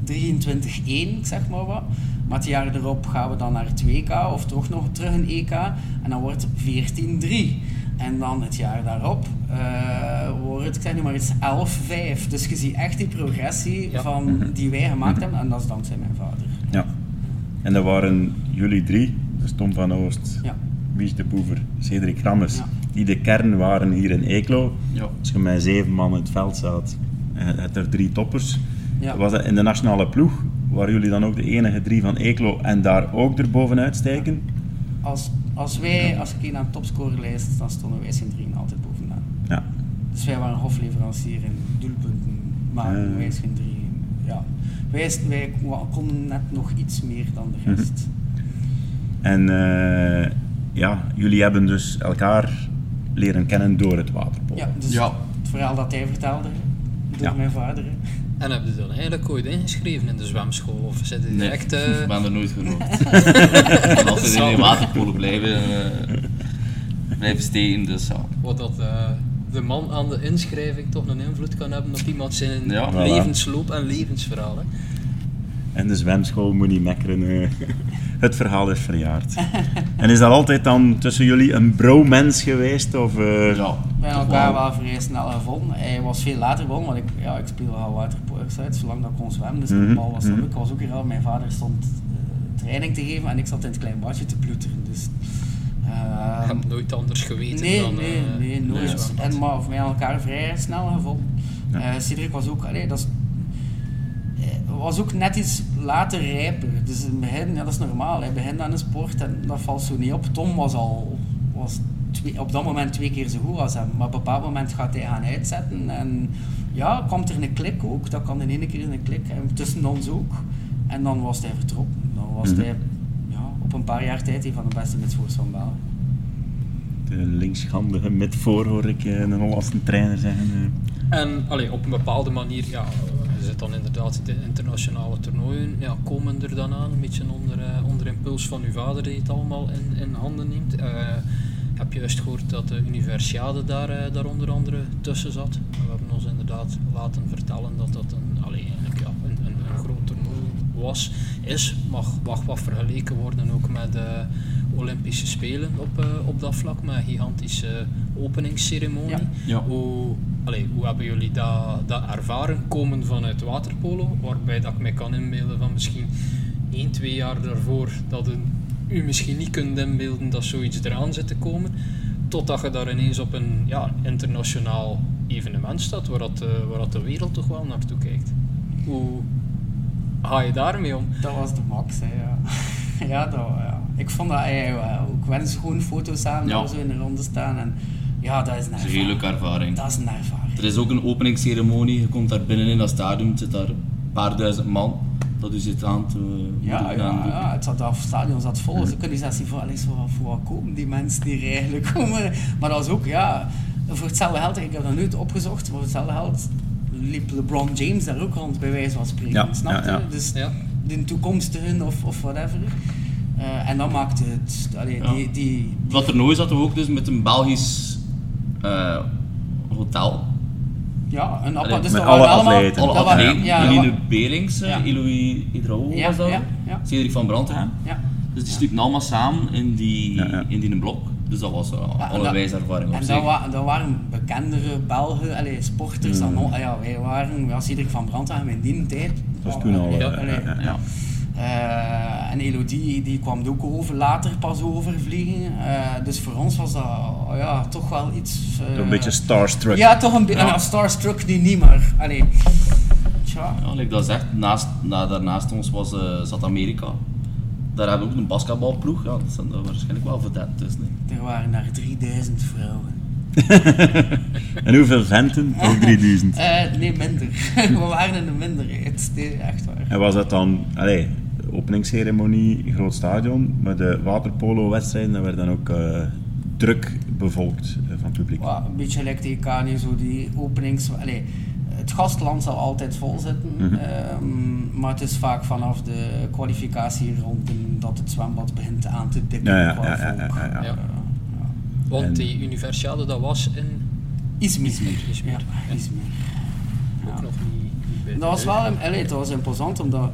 23-1, zeg maar wat. Maar het jaar erop gaan we dan naar het WK of toch nog terug een EK. En dan wordt het 14-3. En dan het jaar daarop eh, wordt het, ik zeg nu maar eens, 11-5. Dus je ziet echt die progressie Ja. van, die wij gemaakt hebben. En dat is dankzij mijn vader. En dat waren jullie drie, dus Tom van Oost, Ja. Mies de Boever, Cedric Rammes, Ja. die de kern waren hier in Eeklo. Ja. Als je met zeven man in het veld zat, en je hebt er drie toppers. Ja. Was dat in de nationale ploeg? Waren jullie dan ook de enige drie van Eeklo en daar ook erbovenuit stijgen? Als, als wij, als ik hier naar een topscorerlijst, dan stonden wij zijn drieën altijd bovenaan. Ja. Dus wij waren hofleverancier in doelpunten, maar Ja. wij zijn drie. ja. Wij, wij konden net nog iets meer dan de rest. En eh, ja, jullie hebben dus elkaar leren kennen door het waterpolo. Ja, dus Ja. het verhaal dat hij vertelde, door Ja. mijn vader. hè. En heb je dan eigenlijk ooit ingeschreven in de zwemschool? Of zit je Nee, direct... eh, ik ben er nooit en als we in de waterpolo blijven, eh, blijven steken, dus ja. wat dat eh, de man aan de inschrijving toch een invloed kan hebben op iemand zijn Ja. Voilà. levensloop en levensverhaal. Hè. En de zwemschool moet niet mekkeren. eh. het verhaal is verjaard. en is dat altijd dan tussen jullie een bromance geweest? Of, eh, ja We hebben toch elkaar wel. vrij snel gevonden. Hij was veel later begonnen, want ik, ja, ik speelde al waterpolo uit, zolang dat ik kon zwemmen. Dus de bal was dan mhm. ook. Ik was ook hier al, mijn vader stond eh, training te geven en ik zat in het klein badje te ploeteren. Dus, eh, Ik heb nooit anders geweten nee, dan... nee, eh, nee, nooit. en, maar we hebben elkaar vrij snel gevonden. Ja. Eh, Cedric was ook, allee, dat is, eh, was ook net iets later rijper. Dus in het begin, ja, dat is normaal. Hij begint aan de sport en dat valt zo niet op. Tom was al was twee, op dat moment twee keer zo goed als hem. Maar op een bepaald moment gaat hij gaan uitzetten. En ja, kwam er een klik ook. Dat kan in één keer een klik. En tussen ons ook. En dan was hij vertrokken. Dan was Mhm. hij op een paar jaar tijd een van de beste midvoors van België. De linkshandige met voor hoor ik eh, een Hollandse trainer zeggen. eh. En allee, op een bepaalde manier, ja, je zit dan inderdaad de internationale toernooien, ja, komen er dan aan, een beetje onder, eh, onder impuls van uw vader die het allemaal in, in handen neemt. Eh, heb je juist gehoord dat de Universiade daar, daar onder andere tussen zat. En we hebben ons inderdaad laten vertellen dat dat een, allee, eigenlijk, ja, een, een, een groot toernooi was, is, mag, mag wat vergeleken worden ook met de Olympische Spelen op, eh, op dat vlak, met een gigantische openingsceremonie. Ja. Ja. Hoe, allee, hoe hebben jullie dat, dat ervaren komen vanuit waterpolo? Waarbij dat ik mij kan inbeelden van misschien 1, 2 jaar daarvoor dat een, u misschien niet kunt inbeelden dat zoiets eraan zit te komen. Totdat je daar ineens op een ja, internationaal evenement staat waar, dat, eh, waar dat de wereld toch wel naartoe kijkt. Hoe ga je daarmee om? Dat was de max, hè, ja. ja, dat, ja. Ik vond dat hij ook wens gewoon foto's samen Ja. zo in de ronde staan. En ja, dat is een is ervaring. leuke ervaring. Dat is een ervaring. Er is ook een openingsceremonie, je komt daar binnen in dat stadion, zit daar een paar duizend man dat u zit aan te Ja, ja, het, zat, dat stadion zat vol. Ze kunnen zelfs niet voor, voor, voor wat komen die mensen die er eigenlijk komen. Maar dat was ook, ja, voor hetzelfde geld, ik heb dat nooit opgezocht, voor hetzelfde geld liep LeBron James daar ook rond, bij wijze van spreken. Ja, snap je? ja, ja. Dus Ja. de toekomstigen of, of whatever. Eh, en dan maakte het, allee, Ja. die, die, Dat toernooi zaten we ook dus met een Belgisch eh, hotel. ja, een apart, dus met dat waren alle allemaal, atleten. Alle dat waren- atleten, ja, dat Eline Berings, eh, Ja. Eloï Hydrao Ja, was dat, ja, ja. Cedric van Brandtegem. ja. Dus die sliepen allemaal samen in die, Ja, ja. in die blok. Dus dat was uh, en alle op En zich. dat, wa dat waren bekendere Belgen, allee, sporters dan Mm. ons. Ah ja, wij waren, ja, Cedric van Brandhagen in die tijd. Dat was toen al, eh, ja. Eh, en Elodie die kwam ook over, later pas overvliegen. Eh, dus voor ons was dat oh ja, toch wel iets... eh, Een beetje starstruck. Ja, toch een beetje... Ja. Ja. Starstruck nu niet, maar... Allee, tja. Ja, like dat zegt, naast, na, daarnaast ons was, eh, zat Amerika. Daar hebben we ook een basketbalploeg. Ja, dat zijn er waarschijnlijk wel verdetten tussen. hè. Er waren daar 3000 vrouwen. En hoeveel venten? Ook 3000. Eh, nee, minder. We waren in de minderheid. Nee, echt waar. En was dat dan, allee, de openingsceremonie, groot stadion, maar de waterpolo-wedstrijden, dat werd dan ook eh, druk bevolkt eh, van het publiek. Ja, een beetje like de EK zo die openings... Allee, het gastland zal altijd vol zitten, Mhm. ehm, maar het is vaak vanaf de kwalificatieronden dat het zwembad begint aan te dikken Ja, ja, qua ja, ja, volk. ja, ja. Ja. Want En- die Universiade dat was in Izmir. Izmir. Ook nog niet, Dat was wel allee, dat was imposant, omdat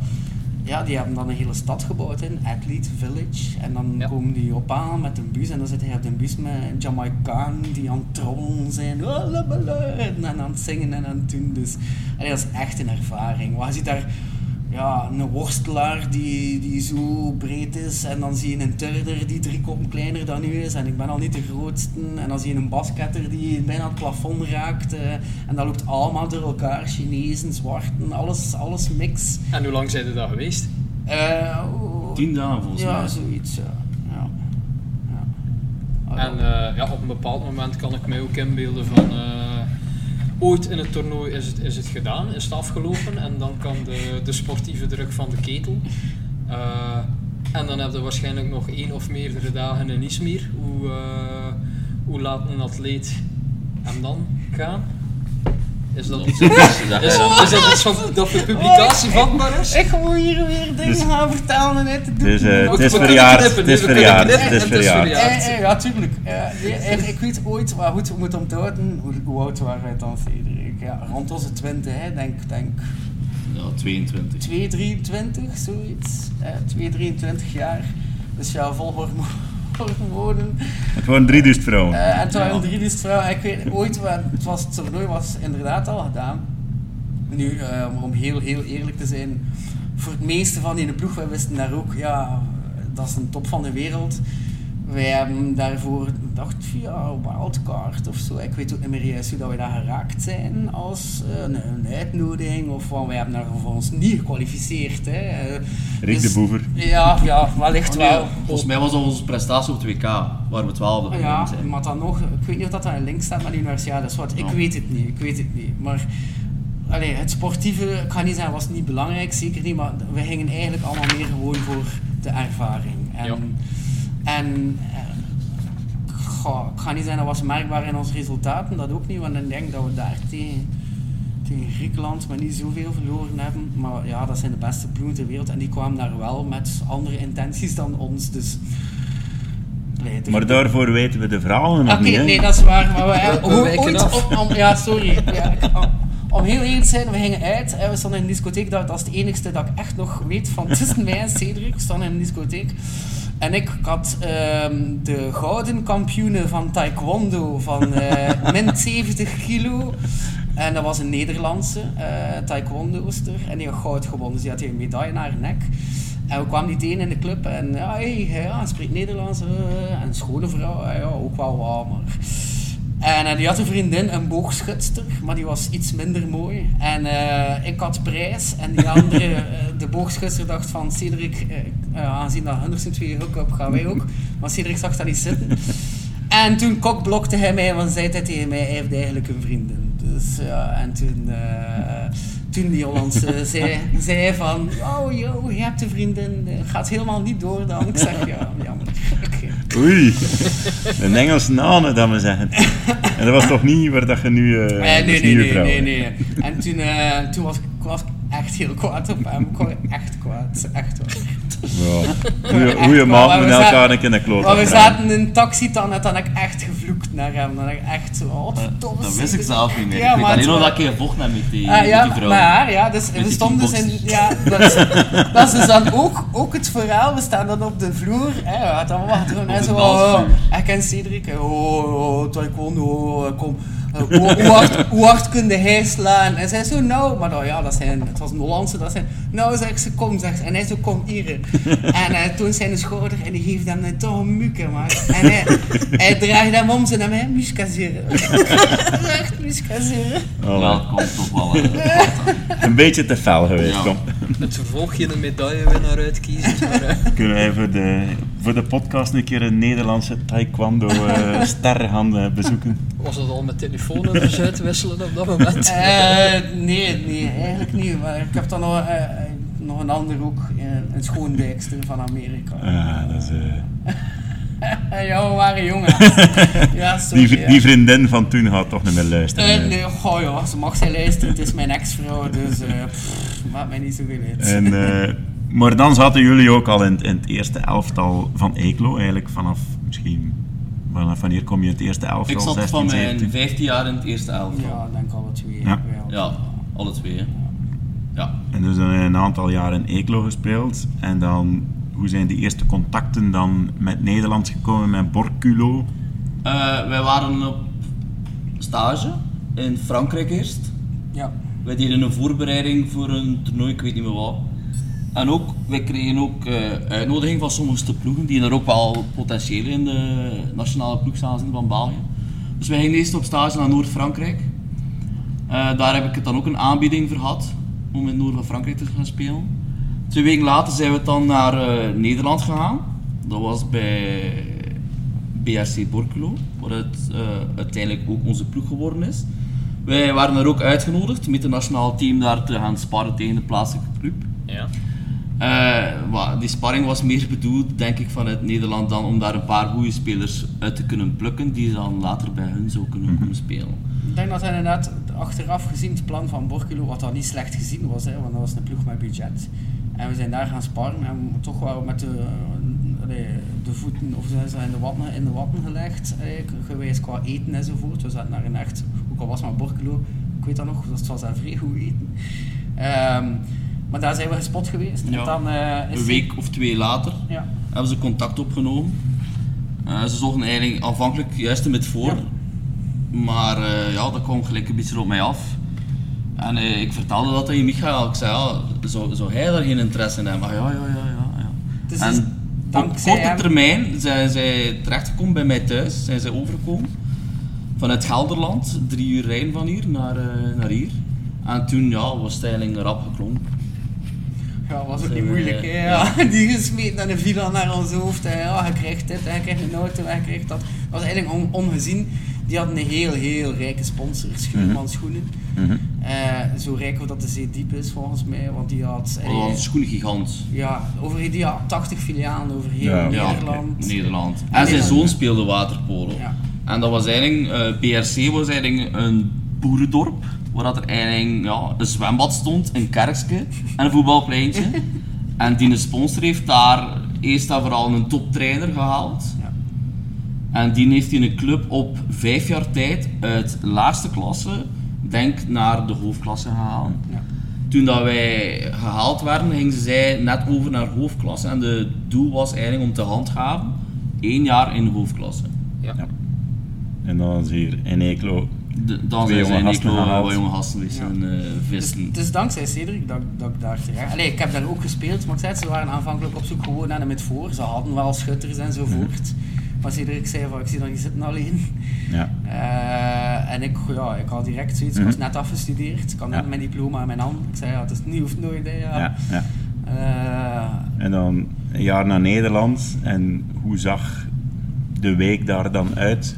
ja, die hebben dan een hele stad gebouwd in, Athlete Village. En dan Ja. komen die op aan met een bus en dan zit hij op de bus met een Jamaicaan die aan het trollen zijn. "Oh, la, la, la," En aan het zingen en aan het doen. Dus allee, dat is echt een ervaring. Maar je ziet daar ja, een worstelaar die, die zo breed is en dan zie je een turner die drie koppen kleiner dan u is en ik ben al niet de grootste en dan zie je een basketter die bijna het plafond raakt eh, en dat loopt allemaal door elkaar, Chinezen, zwarten, alles, alles mix. En hoe lang zijn er dat geweest? Eh, oh, Tien dagen volgens ja, mij. zoiets, ja. ja. ja. En eh, ja, op een bepaald moment kan ik mij ook inbeelden van... ooit in het toernooi is het, is het gedaan, is het afgelopen en dan kan de, de sportieve druk van de ketel. Eh, en dan heb je waarschijnlijk nog één of meerdere dagen in Izmir. Hoe, eh, hoe laat een atleet hem dan gaan? Is dat iets, is, dat- is dat iets van, dat voor publicatie vatbaar is? Ik moet hier weer dingen Dus- gaan vertellen en net te Het doen. is, eh, We het is kunnen verjaard. knippen, Het is we kunnen verjaard. knippen Het is het is verjaard. verjaard. Eh, eh, ja, tuurlijk. Ja, eh, ik weet ooit, maar goed, we moeten onthouden, hoe, hoe oud waren wij dan? Ja, rond onze 20, hè, denk, denk Ja, 22. 2, 23, zoiets. Eh 2, 23 jaar. Dus ja, vol hormo- hormonen. Het waren 3000 vrouwen. Eh, en toen waren drie dus vrouwen. Ik weet ooit, het, was, het toernooi was inderdaad al gedaan. Nu, eh, om heel, heel eerlijk te zijn, voor het meeste van die ploeg, wij wisten daar ook, ja, dat is een top van de wereld. Wij hebben daarvoor, dacht via wildcard of zo, ik weet ook niet meer juist hoe dat wij daar geraakt zijn als eh, een, een uitnodiging of wat. Wij hebben daar voor ons niet gekwalificeerd. Hè. Eh, Rick dus- de Boever. Ja, ja, wellicht Oh, nee, wel. volgens mij was dat onze prestatie op het WK, waar we 12 Oh geworden ja, zijn. maar dan nog, ik weet niet of dat daar een link staat met de universiteit, dus wat, ik weet het niet, ik weet het niet. Maar allee, het sportieve, ik ga niet zeggen, was niet belangrijk, zeker niet, maar we gingen eigenlijk allemaal meer gewoon voor de ervaring. En, Ja. En eh, goh, ik ga niet zeggen, dat was merkbaar in onze resultaten, dat ook niet, want ik denk dat we daar tegen, tegen Griekenland maar niet zoveel verloren hebben. Maar ja, dat zijn de beste ploegen ter wereld en die kwamen daar wel met andere intenties dan ons, dus... Maar daarvoor weten we de verhalen nog Oké, niet. hè. nee, dat is waar. Maar we ooit op- om- ja, sorry. Ja, om, om heel eerlijk te zijn, we gingen uit. En we stonden in een discotheek. Dat, dat is het enigste dat ik echt nog weet van tussen mij en Cedric. We stonden in een discotheek. En ik, had ehm, de gouden kampioene van taekwondo van eh, min 70 kilo. En dat was een Nederlandse eh taekwondoster. En die had goud gewonnen. Dus die had een medaille naar haar nek. En we kwamen die tegen in de club. En ja, hey, ja, hij spreekt Nederlands. eh, en een schone vrouw. eh, ja, ook wel wat, maar... En eh, die had een vriendin, een boogschutster, maar die was iets minder mooi. En eh, ik had prijs en die andere, eh, de boogschutster, dacht van Cedric, aangezien dat Henderson twee hook-up gaan wij ook. Maar Cedric zag dat niet zitten. En toen kokblokte hij mij, want zei hij tegen mij, hij heeft eigenlijk een vriendin. Dus ja, en toen, toen die Hollandse zei, zei van, oh yo, je hebt een vriendin, gaat helemaal niet door dan. Ik zeg, ja, jammer. Oei, een Engels naam dat we zeggen. En dat was toch niet waar dat je nu... eh Eh, dat nee, nee, nee, nee, nee. En toen, eh, toen was ik, echt heel kwaad op hem. Ik was echt kwaad, echt waar. Ja. Wel, maat maar met we elkaar een keer een kloot Maar we zaten in een taxi dan en dan heb ik echt gevloekt naar hem. Dan heb ik echt zo, wat verdomme. Dat wist ik zelf niet meer. Ja, ik weet alleen nog dat ik een vocht heb met die, Ah, ja, met die vrouw. maar ja, dus we stonden dus in, ja, dat is, dat is dus dan ook, ook het verhaal. We staan dan op de vloer, hè, we hadden allemaal gedronken en zo, oh, ik ken Cedric, hè, oh, oh, taekwondo, eh, kom, hoe, hoe, hard, hoe hard kun hij slaan? En zij zo, nou, maar dan, ja, dat zijn, het was een Hollandse, dat zijn, nou, zeg ze, kom, zeg ze, en hij zo, kom hier. En hij toont zijn schouder en die geeft hem een toch een muke, maar, en hij, hij draagt hem om zijn en hij muskazeren. Echt muskazeren. Het komt toch wel. eh, Een beetje te fel geweest, Ja. kom. Het vervolg je een medaillewinnaar uitkiezen. Maar, eh, Kunnen wij voor de, voor de podcast een keer een Nederlandse taekwondo eh ster gaan bezoeken? was dat al met telefoonnummers uitwisselen op dat moment? Eh, nee, nee, eigenlijk niet. Maar ik heb dan nog, eh, nog een ander ook, een schoondijkster van Amerika. Ah, dat is, eh, ja, we waren jongen. ja, sorry. die, ja. die vriendin van toen gaat toch niet meer luisteren. Nee, goh ja, ze mag zij luisteren, het is mijn ex-vrouw, dus eh pff, maakt mij niet zoveel uit. En, eh, maar dan zaten jullie ook al in, het- in het eerste elftal van Eeklo, eigenlijk vanaf misschien... Vanaf wanneer kom je in het eerste elftal? ik zat 16, van mijn 17? 15 jaar in het eerste elftal. ja, ik denk alle twee. Ja. wel. Ja, alle twee. hè. Ja. En dus dan een aantal jaar in Eeklo gespeeld. En dan, hoe zijn die eerste contacten dan met Nederland gekomen, met Borculo? Eh, wij waren op stage in Frankrijk eerst. Ja. Wij deden een voorbereiding voor een toernooi, ik weet niet meer wat. En ook, wij kregen ook eh, uitnodiging van sommige ploegen die er ook wel potentieel in de nationale ploeg staan zitten van België. Dus wij gingen eerst op stage naar Noord-Frankrijk. Eh, daar heb ik het dan ook een aanbieding voor gehad om in het noorden van Frankrijk te gaan spelen. Twee weken later zijn we dan naar eh, Nederland gegaan. Dat was bij BRC Borculo, waar het uiteindelijk ook onze ploeg geworden is. Wij waren er ook uitgenodigd met het nationaal team daar te gaan sparren tegen de plaatselijke club. Ja. Eh, maar die sparring was meer bedoeld, denk ik, vanuit Nederland dan om daar een paar goede spelers uit te kunnen plukken die dan later bij hun zo kunnen komen spelen. Ik denk dat hij inderdaad achteraf gezien het plan van Borculo, wat al niet slecht gezien was, hè, want dat was een ploeg met budget. En we zijn daar gaan sparren en toch wel met de, de voeten of zijn ze in de watten, in de watten gelegd, geweest qua eten enzovoort. We zaten naar een echt, ook al was het maar Borculo, ik weet dat nog, dat was daar vrij goed eten. Ehm, maar daar zijn we gespot geweest. Ja. En dan, eh, is Een week of twee later Ja. hebben ze contact opgenomen. Eh, ze zochten eigenlijk aanvankelijk juist met voor. Ja. Maar eh, ja, dat kwam gelijk een beetje op mij af. En ik vertelde dat aan Michael. Ik zei, ja, zou, zou hij daar geen interesse in hebben? Ah, ja, ja, ja, ja. ja. Dus en is op korte termijn zijn zij terechtgekomen bij mij thuis. Zijn zij overgekomen. Vanuit Gelderland, drie uur rijden van hier naar, naar hier. En toen ja, was het eigenlijk rap geklonken. Ja, was ook niet moeilijk. Hè? Ja. Die gesmeed naar de villa naar ons hoofd. En ja, je krijgt dit, je krijgt een auto, je krijgt dat. Dat was eigenlijk on- ongezien. Die hadden een heel, heel rijke sponsor, Schuurman Schoenen. Mhm. Eh, zo rijk dat de zee diep is volgens mij, want die had, was een schoengigant. ja, over, die had 80 filialen over heel Ja. Ja, Nederland. Nederland. En En zijn zoon speelde waterpolo. Ja. En dat was eigenlijk, eh BRC was eigenlijk een boerendorp, waar dat er eigenlijk ja, een zwembad stond, een kerkje en een voetbalpleintje. en die sponsor heeft daar eerst en vooral een toptrainer gehaald. Ja. En die heeft hij een club op vijf jaar tijd uit laagste klasse, denk naar de hoofdklasse gehaald. Ja. Toen dat wij gehaald werden, gingen ze zij net over naar hoofdklasse. En de doel was eigenlijk om te handhaven, één jaar in de hoofdklasse. Ja. Ja. En dan is hier in Eeklo. De, dan Twee zijn zij Nico wat jonge gasten wisten eh Dus, vissen. het is dankzij Cedric dat, dat ik daar terecht... Allee, ik heb daar ook gespeeld, maar ik zei het, ze waren aanvankelijk op zoek gewoon naar de met voor. Ze hadden wel schutters enzovoort. Maar Cedric zei van, ik zie dat je zitten alleen. Ja. Eh, en ik, ja, ik had direct zoiets, ik was net afgestudeerd. Ik had net Ja. mijn diploma in mijn hand. Ik zei, ja, het is nu of nooit. Ja. Ja, ja. Eh, En dan een jaar naar Nederland. En hoe zag de week daar dan uit?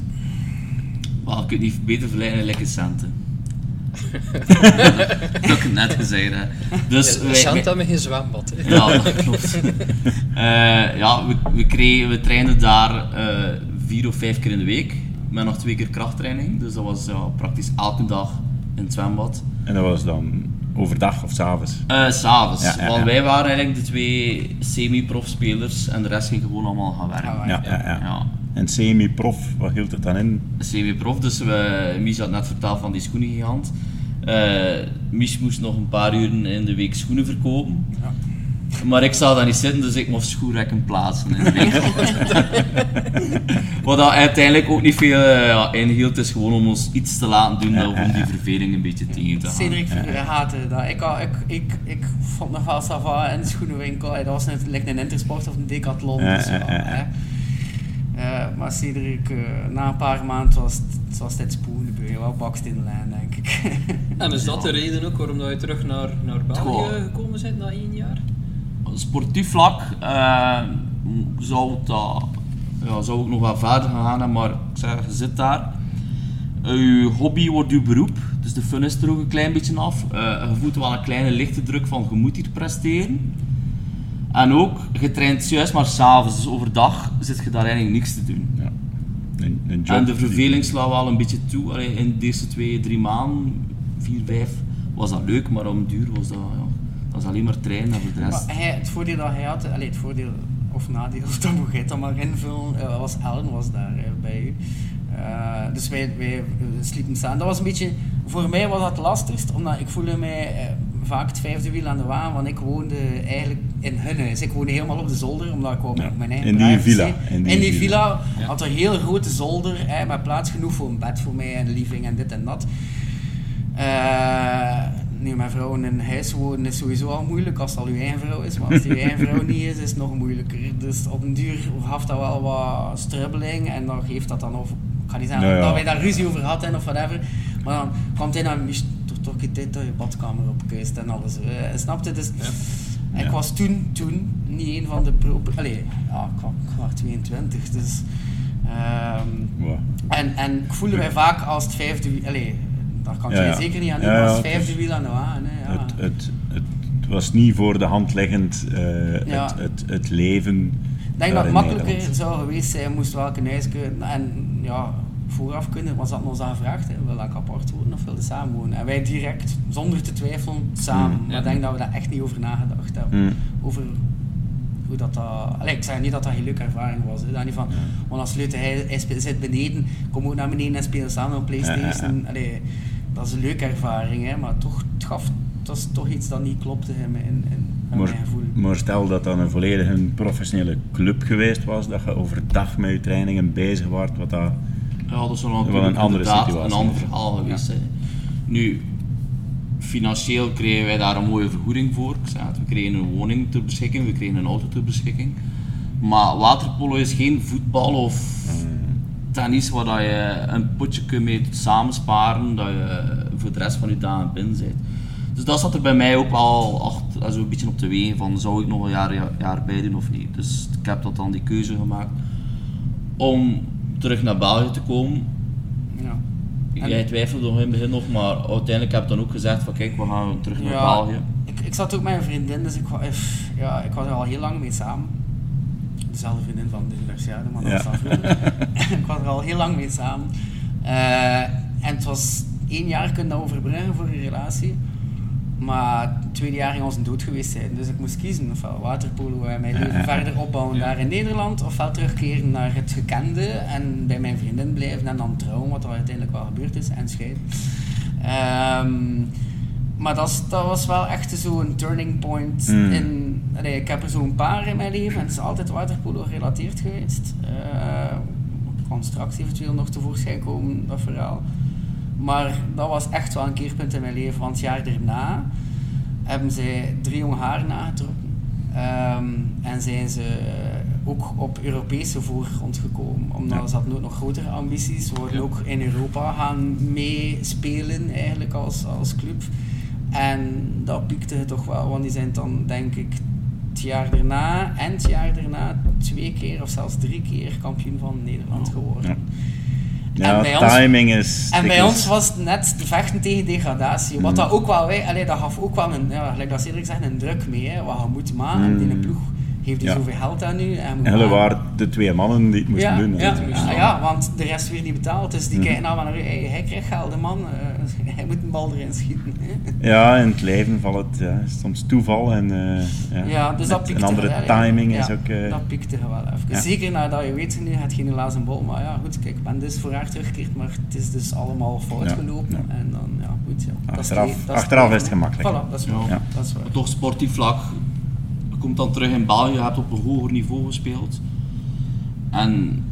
Maar ik kunt niet beter verleiden lekker centen. dat ik het net gezegd heb. Dus Ja, wij- Santa met geen zwembad. hè. Ja, dat klopt. Eh, ja, we, we, kregen, we trainden daar eh, vier of vijf keer in de week. Met nog twee keer krachttraining. Dus dat was ja, praktisch elke dag in het zwembad. En dat was dan overdag of s'avonds? Eh, S'avonds. Ja, ja, Want wij waren eigenlijk de twee semi-prof-spelers en de rest ging gewoon allemaal gaan werken. Gaan Ja, ja, ja. Ja. En semi-prof, wat hield het dan in? Semi-prof, dus we, Mies had net verteld van die schoenengigant. Eh Mies moest nog een paar uren in de week schoenen verkopen. Ja. Maar ik zou daar niet zitten, dus ik mocht schoenrekken plaatsen in de winkel. Wat dat uiteindelijk ook niet veel eh, ja, inhield, is gewoon om ons iets te laten doen, om die verveling een beetje tegen te gaan. Cedric haatte dat. Ik, ik, ik, ik vond nog wel Sava in de schoenenwinkel. Dat was net like een Intersport of een Decathlon. Ja, dus ja, Eh, maar Cedric, eh, na een paar maanden was het, was dit spoelen bij wel bakst in de lijn, denk ik. En is dat de reden ook waarom dat je terug naar, naar België Goh. gekomen bent na één jaar? sportief vlak eh, zou, het, dat, ja, zou ik nog wel verder gaan maar ik zeg, je zit daar. Je hobby wordt je beroep, dus de fun is er ook een klein beetje af. Eh, je voelt wel een kleine lichte druk van je moet hier presteren. En ook, je traint juist maar s'avonds, dus overdag zit je daar eigenlijk niks te doen. Ja. Een, een job En de die- verveling slaat wel een beetje toe. Allee, in de eerste twee, drie maanden, vier, vijf, was dat leuk, maar om duur was dat, ja, dat was alleen maar trainen en voor de rest. Maar hij, het voordeel dat hij had, allee, het voordeel of nadeel, dat moet jij dan maar invullen, eh, was Ellen was daar eh, bij u. Eh, dus wij, wij sliepen samen. Dat was een beetje, voor mij was dat het lastigst, omdat ik voelde mij vaak het vijfde wiel aan de waan, want ik woonde eigenlijk in hun huis. Ik woonde helemaal op de zolder, omdat ik wou Ja, mijn- eigen in die villa, In in die, villa, Ja. had een heel grote zolder, hè, met plaats genoeg voor een bed voor mij en living en dit en dat. Eh, nu, mijn vrouw in een huis wonen is sowieso al moeilijk als het al uw eigen vrouw is, maar als die uw eigen vrouw niet is, is het nog moeilijker. Dus op een duur gaf dat wel wat strubbeling en dan geeft dat dan of ik ga niet zeggen Ja, ja. dat wij daar ruzie over hadden of whatever, maar dan kwam hij naar toch een dit dat je badkamer opkuist en alles. Uh, snapte? Dus ik Ja. was toen, toen niet een van de pro... Allee, ja, ik was, ik was 22, dus... ehm, Wow. en, en ik voelde mij vaak als het vijfde wiel, allee, daar kan je ja. zeker niet aan doen ja, als het vijfde wiel aan de wagen. Hè, ja. Het, het, het, was niet voor de hand liggend, eh, Ja. het, het, het leven. Ik denk dat het makkelijker zou geweest zijn, moest welke kunnen. En ja, vooraf kunnen, was dat ons aan gevraagd. Hè. Wil ik apart wonen of wilde samenwonen? En wij direct, zonder te twijfelen, samen. Mm. Maar Ja. ik denk dat we daar echt niet over nagedacht hebben. Mm. Over hoe dat dat... Allee, ik zeg niet dat dat geen leuke ervaring was. Hè. Dat niet van, want als Leute, hij, hij zit beneden, kom ook naar beneden en spelen samen op Playstation. Allee, dat is een leuke ervaring, hè. maar toch, het gaf... Is toch iets dat niet klopte in, mijn- in, in, in Maar, mijn gevoel. maar stel dat dat een volledig een professionele club geweest was, dat je overdag met je trainingen bezig was, wat dat... Ja, dat Wel natuurlijk een andere situatie. een ander verhaal geweest. hè. Nu, financieel kregen wij daar een mooie vergoeding voor. We kregen een woning ter beschikking, we kregen een auto ter beschikking. Maar waterpolo is geen voetbal of tennis waar dat je een potje kunt mee samensparen, dat je voor de rest van je dagen binnen bent. Dus dat zat er bij mij ook al achter, een beetje op de wegen van zou ik nog een jaar, jaar, jaar bij doen of niet. Dus ik heb dat dan die keuze gemaakt om terug naar België te komen. Ja. En- Jij twijfelde nog in het begin nog, maar uiteindelijk heb ik dan ook gezegd van kijk, we gaan terug naar Ja, België. ik, ik zat ook met een vriendin, dus ik, eff, ja, ik was er al heel lang mee samen. Dezelfde vriendin van de universiteit, maar dat Ja. was ik was er al heel lang mee samen. Eh, en het was één jaar kunnen dat overbruggen voor een relatie. Maar het tweede jaar ging ons een dood geweest zijn. Dus ik moest kiezen. Ofwel waterpolo en mijn leven verder opbouwen daar in Nederland. Ofwel terugkeren naar het gekende en bij mijn vriendin blijven en dan trouwen, wat er uiteindelijk wel gebeurd is, en scheiden. Ehm, maar dat, is- dat was wel echt zo'n turning point. Mm. In, ik heb er zo'n paar in mijn leven en het is altijd waterpolo gerelateerd geweest. Eh kan straks eventueel nog tevoorschijn komen, dat verhaal. Maar dat was echt wel een keerpunt in mijn leven, want het jaar daarna hebben zij drie jonge haren nagetrokken. Ehm, en zijn ze ook op Europese voorgrond gekomen. Omdat Ja. ze hadden ook nog grotere ambities. Ze wilden Ja. ook in Europa gaan meespelen eigenlijk als, als club. En dat piekte het toch wel, want die zijn dan denk ik het jaar daarna en het jaar daarna twee keer of zelfs drie keer kampioen van Nederland geworden. Ja. En Ja, bij ons- timing is... En bij ons was het net de vechten tegen degradatie. Wat Mm. dat ook wel, wij, allee, dat gaf ook wel een, ja, gelijk dat Cedric zegt, een druk mee. Hè, wat je moet maken. En die Mm. ploeg heeft dus Ja. zoveel geld aan nu. En waren de twee mannen die het moesten ja, doen. Ja, Dus- ja, ja, want de rest weer niet betaald. Dus die Mm. kijken nou maar naar u. Hey, hij krijgt geld, de man. eh, hij moet een bal erin schieten. Hè. Ja, in het leven valt het ja, soms toeval en eh, ja, Ja, dus dat een andere wel, timing ja, is ook... eh, dat piekte je wel even. ja. Zeker nadat je weet, nu het geen lazen bol. Maar ja, goed, kijk, ik ben dus voor haar teruggekeerd, maar het is dus allemaal fout Ja, gelopen. ja. En dan, ja, goed, ja. Achteraf- dat is achteraf is het gemakkelijk. Voilà, dat is waar. Ja. Dat is waar. Maar toch sportief vlak, komt dan terug in België, je hebt op een hoger niveau gespeeld. En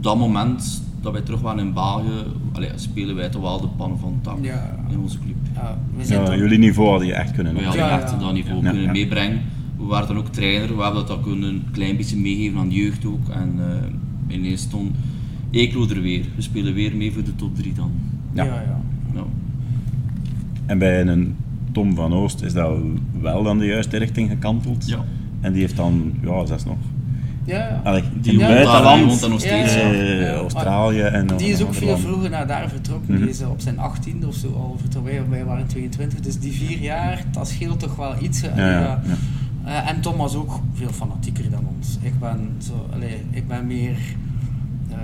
dat moment dat wij terug waren in België, allee, spelen wij toch wel de pannen van het dak Ja. in onze club. Ja, we zijn ja, toch- jullie niveau hadden je echt kunnen We hadden Ja, echt ja. dat niveau Ja, kunnen ja. meebrengen. We waren dan ook trainer, we hebben dat dan kunnen een klein beetje meegeven aan de jeugd ook. En eh, ineens stond Eeklo er weer. We spelen weer mee voor de top 3 dan. Ja, Ja. ja. Ja. En bij een Tom van Oost is dat wel dan de juiste richting gekanteld. Ja. En die heeft dan, ja, zes nog. ja, ja. Allee, Die buitenland, die woont daar nog steeds, ja. eh. Australië en nog Die is ook veel land. vroeger naar daar vertrokken. Mhm. Die is op zijn 18e of zo al vertrokken. Wij, waren 22, dus die vier jaar, dat scheelt toch wel iets. Ja, ja, Ja. ja. Eh, en Tom was ook veel fanatieker dan ons. Ik ben, zo, allee, ik ben meer eh,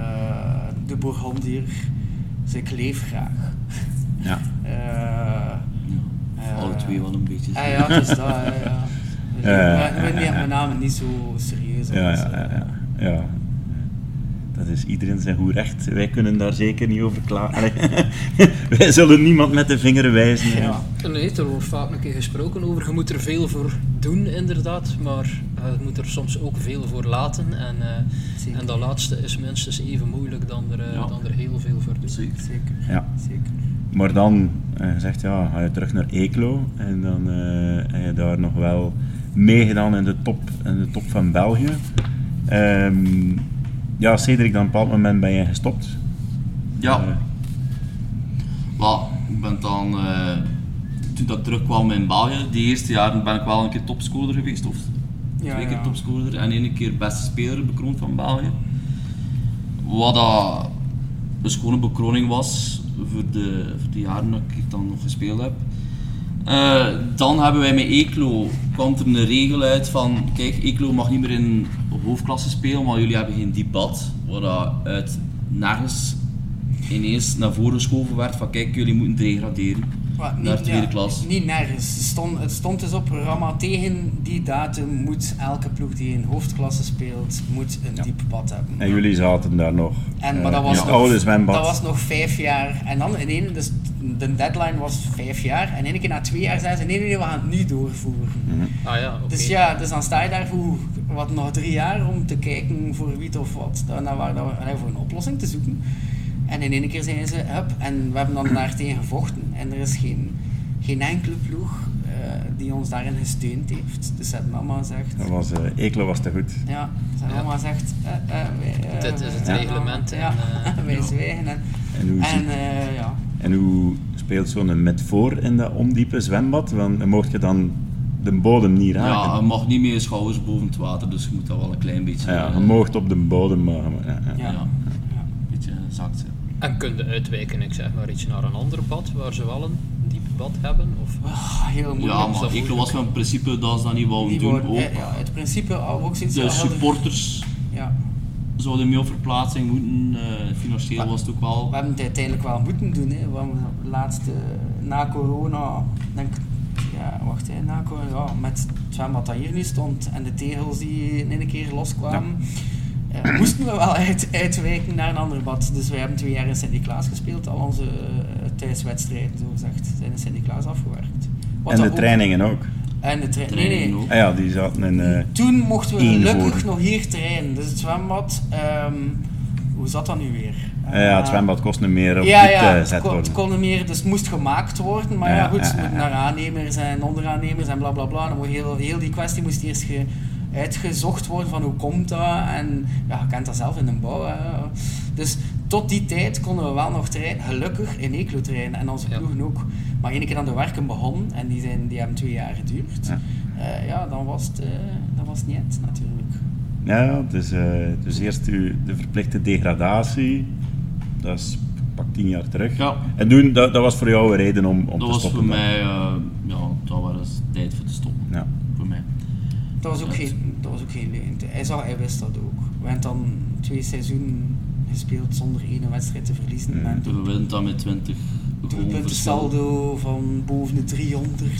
de Bourgondier, dus ik leef graag. Ja. Eh, Ja. eh, Alle twee wel een beetje. Ah ja, het is dat, ja. ja. Dus Ja, ik ben- ik ben niet- met name niet zo serieus. Ja, ja, eh, ja, ja, ja. Dat is iedereen zijn goed recht. Wij kunnen daar zeker niet over klagen. Wij zullen niemand met de vinger wijzen. Ja. Nee, er wordt vaak een keer gesproken over. Je moet er veel voor doen, inderdaad. Maar eh, je moet er soms ook veel voor laten. En, eh, en dat laatste is minstens even moeilijk dan er, eh, Ja. dan er heel veel voor doen. Zeker. Zeker. Ja. Zeker. Maar dan eh, zegt ja, ga je terug naar Eeklo en dan eh, heb je daar nog wel meegedaan in de top, in de top van België. Ehm, ja, Cedric, dan op een bepaald moment ben je gestopt. Ja. Eh, ik ben dan, eh, toen dat ik terugkwam in België, die eerste jaren ben ik wel een keer topscorer geweest, of Ja, twee keer ja. topscorer en één keer beste speler bekroond van België. Wat dat een schone bekroning was. Voor de, voor de jaren dat ik dan nog gespeeld heb. Eh, dan hebben wij met Eeklo, kwam er een regel uit van, kijk, Eeklo mag niet meer in hoofdklasse spelen, maar jullie hebben geen debat, waar nergens ineens naar voren geschoven werd van, kijk, jullie moeten degraderen Wat, naar tweede ja, klas. Niet nergens. Het stond, het stond dus op programma tegen die datum moet elke ploeg die in hoofdklasse speelt, moet een diep bad hebben. En jullie zaten daar nog. En, eh, maar dat in was, het nog, oude zwembad. dat was nog vijf jaar. En dan in één, dus de deadline was vijf jaar. En één keer na twee jaar zei ze, nee, nee, nee, we gaan het nu doorvoeren. Ah ja, oké. Dus ja, dus dan sta je daar voor wat, nog drie jaar om te kijken voor wie of wat. Daarna waren we voor een oplossing te zoeken. En in één keer zijn ze, hup, en we hebben dan daar tegen gevochten. En er is geen, geen enkele ploeg eh, die ons daarin gesteund heeft. Dus ze hebben allemaal gezegd... Dat was, eh Eeklo was te goed. Ja, ze hebben Ja. allemaal gezegd... eh, wij, Dit is het reglement en, Ja, eh, wij ja. zwijgen. En, En hoe, en eh, ja, en hoe speelt zo'n met voor in dat ondiepe zwembad? Want mocht je dan de bodem niet Ja, raken. je mag niet meer je schouders boven het water, dus je moet dat wel een klein beetje... Ja, je mocht op de bodem, maar... maar ja, ja. ja. Ja. ja. een beetje zakt. En kun je uitwijken, ik zeg maar iets naar een ander bad, waar ze wel een diep bad hebben? Of... Ah, heel moeilijk. Ja, maar Eeklo was van principe dat ze dat niet wouden doen. worden- Ook. eh, ja, het principe we ook zoiets De supporters Ja, zouden meer op verplaatsing moeten. eh, financieel Maar- was het ook wel. we hebben het uiteindelijk wel moeten doen. Hè. We hebben laatste, na corona, denk ik, ja, wacht, hè, na corona, ja, met het zwembad dat hier nu stond en de tegels die in één keer loskwamen, moesten we wel uit, uitwijken naar een ander bad. Dus wij hebben twee jaar in Sint-Niklaas gespeeld. Al onze eh, thuiswedstrijden, zo gezegd, zijn in Sint-Niklaas afgewerkt. Wat En de ook- trainingen ook. En de nee, Trainingen nee. ook. Ah ja, die zaten in... eh, Toen mochten we gelukkig voor. nog hier trainen. Dus het zwembad, ehm, hoe zat dat nu weer? ja, het Eh, zwembad kost niet meer op ja, ja, het gezet kon, het worden. kon niet meer, dus het moest gemaakt worden. Maar ja, Ja, goed, ja, ze ja, moeten ja. naar aannemers en onderaannemers en bla bla bla. Dan moet heel, heel die kwestie moest eerst ge, uitgezocht worden van hoe komt dat. En ja, je kent dat zelf in de bouw. Hè. Dus tot die tijd konden we wel nog trainen, gelukkig in Eeklo trainen en onze Ja. ploegen ook. Maar één keer aan de werken begonnen en die, zijn, die hebben twee jaar geduurd. Ja. Ja, ja dan was het, eh, dan was het niet natuurlijk. Ja, dus, eh, dus eerst u, de verplichte degradatie. Dat is pak tien jaar terug. Ja. En toen, dat, dat was voor jou een reden om, om Dat te was stoppen. voor dan? mij, eh, ja, dat was tijd voor te stoppen. Ja. Dat was ook, geen, dat was ook geen. Hij, zag, hij wist dat ook. We hebben dan twee seizoenen gespeeld zonder één wedstrijd te verliezen. Mm. We winnen dan met 20 een goal doelpunten saldo van boven de 300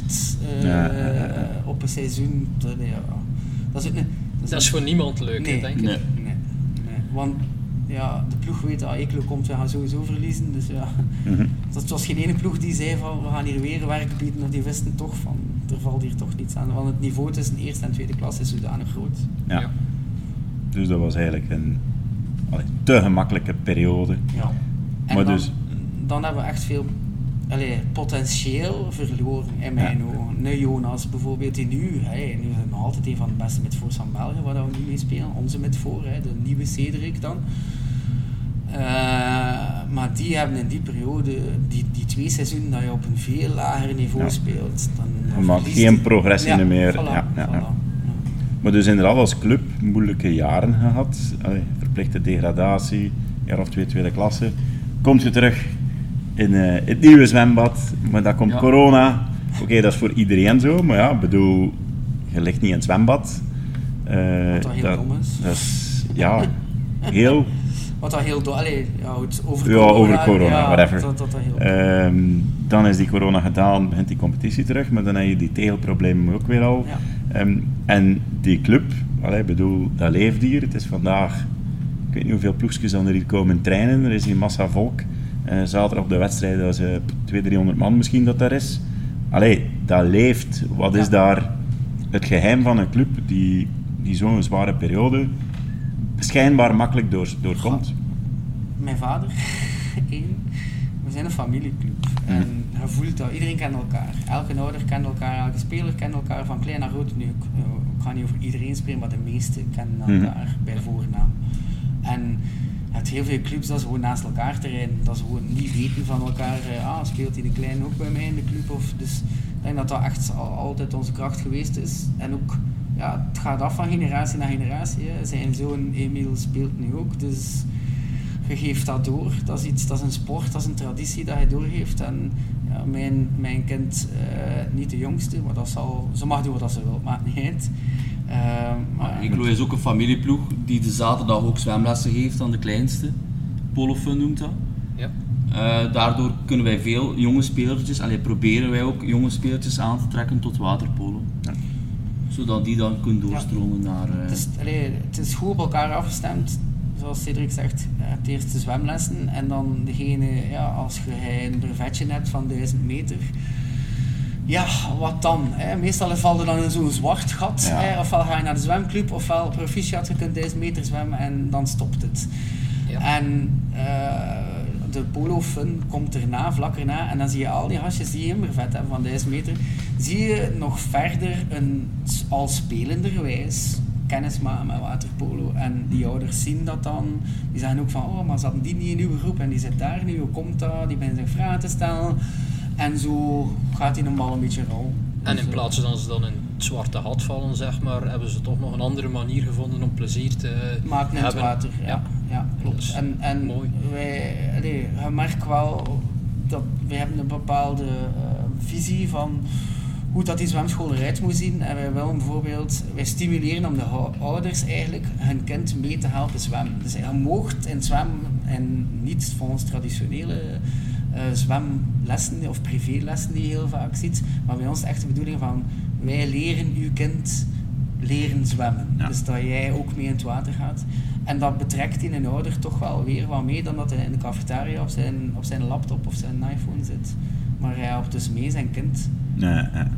eh, Ja, ja, ja, ja. op een seizoen. Dat, ja, dat is een... Dat is voor niemand leuk, denk ik. Nee. Nee, nee. Want ja, de ploeg weet dat Eeklo komt, we gaan sowieso verliezen. Dus ja, Mhm. dat was geen ene ploeg die zei van we gaan hier weer werk bieden. Of die wisten toch van er valt hier toch niets aan. Want het niveau tussen eerste en tweede klas is zodanig groot. Ja. Ja. Dus dat was eigenlijk een allee, te gemakkelijke periode. Ja. En Maar dan, dus- dan hebben we echt veel allee, potentieel verloren in mijn Ja. ogen. Nu Jonas bijvoorbeeld, die nu, hey, nu is nog altijd een van de beste midvoors van België, waar we nu mee spelen. Onze midvoor, hè, de nieuwe Cedric dan. Eh, maar die hebben in die periode, die, die twee seizoenen dat je op een veel lager niveau Ja. speelt, dan Je maakt geen progressie Ja, meer. voilà, Ja, ja, voilà. ja. Ja. Maar dus inderdaad als club moeilijke jaren gehad. Allee, verplichte degradatie, jaar of twee tweede klasse. Komt je terug in eh, het nieuwe zwembad, maar dan komt Ja. corona. Oké, dat is voor iedereen zo, maar ja, ik bedoel, je ligt niet in het zwembad. Eh, Wat dat heel dom is. Dat is, ja, heel... Wat dat heel allee, ja, goed, over Ja, corona. over corona, ja, whatever. Dat, dat, dat heel Ehm, dan is die corona gedaan, begint die competitie terug, maar dan heb je die tegelproblemen ook weer al. Ja. Ehm, en die club, allee, bedoel, dat leeft hier. Het is vandaag, ik weet niet hoeveel ploegjes dan er hier komen trainen. Er is hier massa volk. Eh, zaterdag op de wedstrijd, dat is eh, 200, 300 man misschien dat daar is. Allee, dat leeft. Wat is daar het geheim van een club die, die zo'n zware periode schijnbaar makkelijk door, doorkomt? Mijn vader, één. We zijn een familieclub. Mhm. En je voelt dat iedereen kent elkaar. Elke ouder kent elkaar, elke speler kent elkaar, van klein naar groot. Nu, ik, eh, ik ga niet over iedereen spreken, maar de meesten kennen Mhm. elkaar bij voornaam. En je hebt heel veel clubs dat ze gewoon naast elkaar trainen. Dat ze gewoon niet weten van elkaar. eh, ah, speelt hij de klein ook bij mij in de club? Of, dus ik denk dat dat echt al, altijd onze kracht geweest is. En ook, ja, het gaat af van generatie naar generatie. Hè. Zijn zoon Emil speelt nu ook. Dus je geeft dat door. Dat is, iets, dat is een sport, dat is een traditie dat je doorgeeft. En ja, mijn, mijn kind, uh, niet de jongste, maar dat zal, ze mag doen wat ze wil, maakt niet uit. Uh, maar, Eeklo is ook een familieploeg die de zaterdag ook zwemlessen geeft aan de kleinste. Polofun noemt dat. Ja. Uh, daardoor kunnen wij veel jonge spelertjes, alleen proberen wij ook jonge spelertjes aan te trekken tot waterpolo. Ja. Zodat die dan kunnen doorstromen naar... Uh... Het, is, allee, het is goed op elkaar afgestemd zoals Cedric zegt, het eerste zwemlessen en dan degene, ja, als je een brevetje hebt van 1000 meter, ja, wat dan? Hè? Meestal valt er dan in zo'n zwart gat. Hè? Ofwel ga je naar de zwemclub, ofwel proficiat, je kunt 1000 meter zwemmen en dan stopt het. Ja. En uh, de polo fun komt erna, vlak erna, en dan zie je al die hasjes die een brevet hebben van 1000 meter, zie je nog verder een al spelenderwijs kennis maken met waterpolo. En die ouders zien dat dan. Die zeggen ook van, oh, maar zaten die niet in uw groep en die zit daar nu, hoe komt dat? Die beginnen zich vragen te stellen. En zo gaat hij een bal een beetje rol. En in plaats van ze dan in het zwarte gat vallen, zeg maar, hebben ze toch nog een andere manier gevonden om plezier te Maken in het water, ja. ja. Klopt. Dus, en en mooi. wij, allee, je merkt wel dat wij hebben een bepaalde uh, visie van hoe dat die zwemschool eruit moet zien. En wij willen bijvoorbeeld, wij stimuleren om de ouders eigenlijk hun kind mee te helpen zwemmen. Dus je moogt in zwemmen en niet volgens traditionele uh, zwemlessen of privélessen die je heel vaak ziet. Maar bij ons echt de bedoeling van, wij leren uw kind leren zwemmen. Dus dat jij ook mee in het water gaat. En dat betrekt in een ouder toch wel weer wat mee dan dat hij in de cafetaria op zijn, op zijn laptop of zijn iPhone zit. Maar hij helpt dus mee zijn kind. Ja, ja.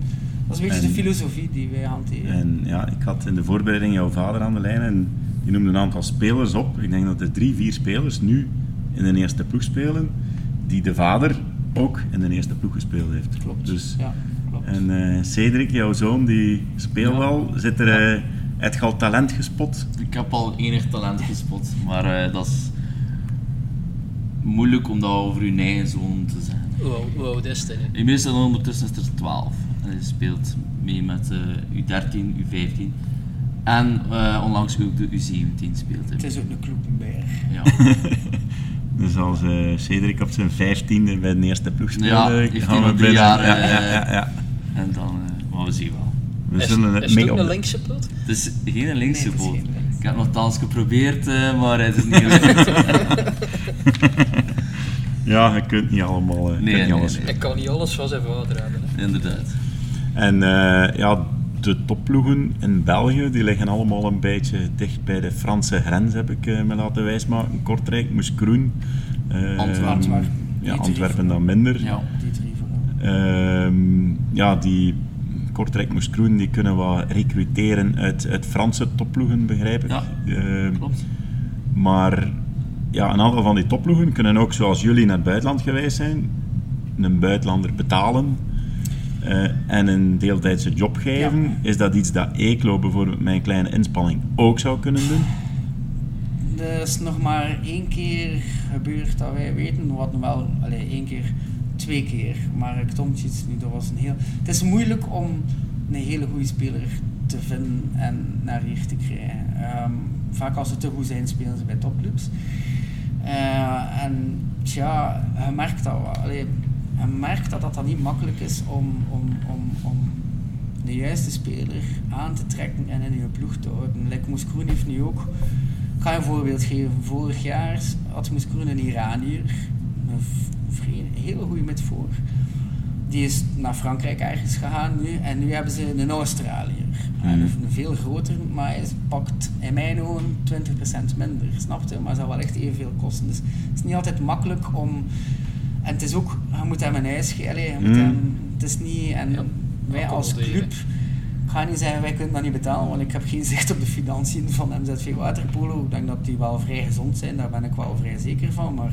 Dat is een beetje de filosofie die wij hanteren. En ja, ik had in de voorbereiding jouw vader aan de lijn en die noemde een aantal spelers op. Ik denk dat er drie, vier spelers nu in de eerste ploeg spelen, die de vader ook in de eerste ploeg gespeeld heeft. Klopt. Dus, ja, klopt. En uh, Cedric, jouw zoon, die speelt wel. Zit er... Ja. Uh, heb je al talent gespot? Ik heb al enig talent gespot, maar uh, dat is moeilijk om dat over uw eigen zoon te zeggen. Hoe oud is hij? Inmiddels ondertussen is er 12. Hij speelt mee met uh, U13, U15. En uh, onlangs ook de U17 speelt hij. Het is ook een Kloepenberg. Ja. dus als uh, Cedric op zijn 15e bij de eerste ploeg speelde, ja, gaan we drie jaar. Ja, ja, ja, ja, En dan, uh, we zien wel. We is, zullen het is het ook een linkse pot? Het is geen linkse nee. Ik heb nogthans geprobeerd, maar het is niet gelukt. ja, je kunt niet allemaal. Uh, nee, niet alles. Nee, Ik kan niet alles van zijn vader hebben. Inderdaad. En uh, ja, de topploegen in België die liggen allemaal een beetje dicht bij de Franse grens, heb ik uh, me laten wijsmaken. Kortrijk, Moeskroen. Uh, Antwerpen. Ja, Antwerpen dan minder. Ja, die drie vooral. Ehm, ja, die Kortrijk, Moeskroen, die kunnen wat recruteren uit, uit Franse topploegen, begrijp ik. Ja, ehm, klopt. Maar ja, een aantal van die topploegen kunnen ook, zoals jullie, naar het buitenland geweest zijn, een buitenlander betalen uh, en een deeltijdse job geven. Is dat iets dat Eeklo bijvoorbeeld met een kleine inspanning ook zou kunnen doen? Er is nog maar één keer gebeurd dat wij weten, wat nog wel, alleen één keer, twee keer, maar iets niet, dat was een heel... Het is moeilijk om een hele goede speler te vinden en naar hier te krijgen. Um, vaak als ze te goed zijn, spelen ze bij topclubs. Uh, en tja, je merkt dat wel. Allee, je merkt dat dat niet makkelijk is om, om, om, om de juiste speler aan te trekken en in je ploeg te houden. Like Moes Kroen heeft nu ook, ik ga je een voorbeeld geven. Vorig jaar had Moes een Iranier, een hele goede met voor. Die is naar Frankrijk ergens gegaan nu en nu hebben ze een Australiër. Mm. Een, veel groter, maar hij pakt in mijn ogen 20% minder, snap je? Maar zal wel echt evenveel kosten. Dus het is niet altijd makkelijk om en het is ook, je moet hem een huis geven. Mm. Het is niet, en wij als club, ik ga niet zeggen wij kunnen dat niet betalen, want ik heb geen zicht op de financiën van MZV Waterpolo. Ik denk dat die wel vrij gezond zijn, daar ben ik wel vrij zeker van. Maar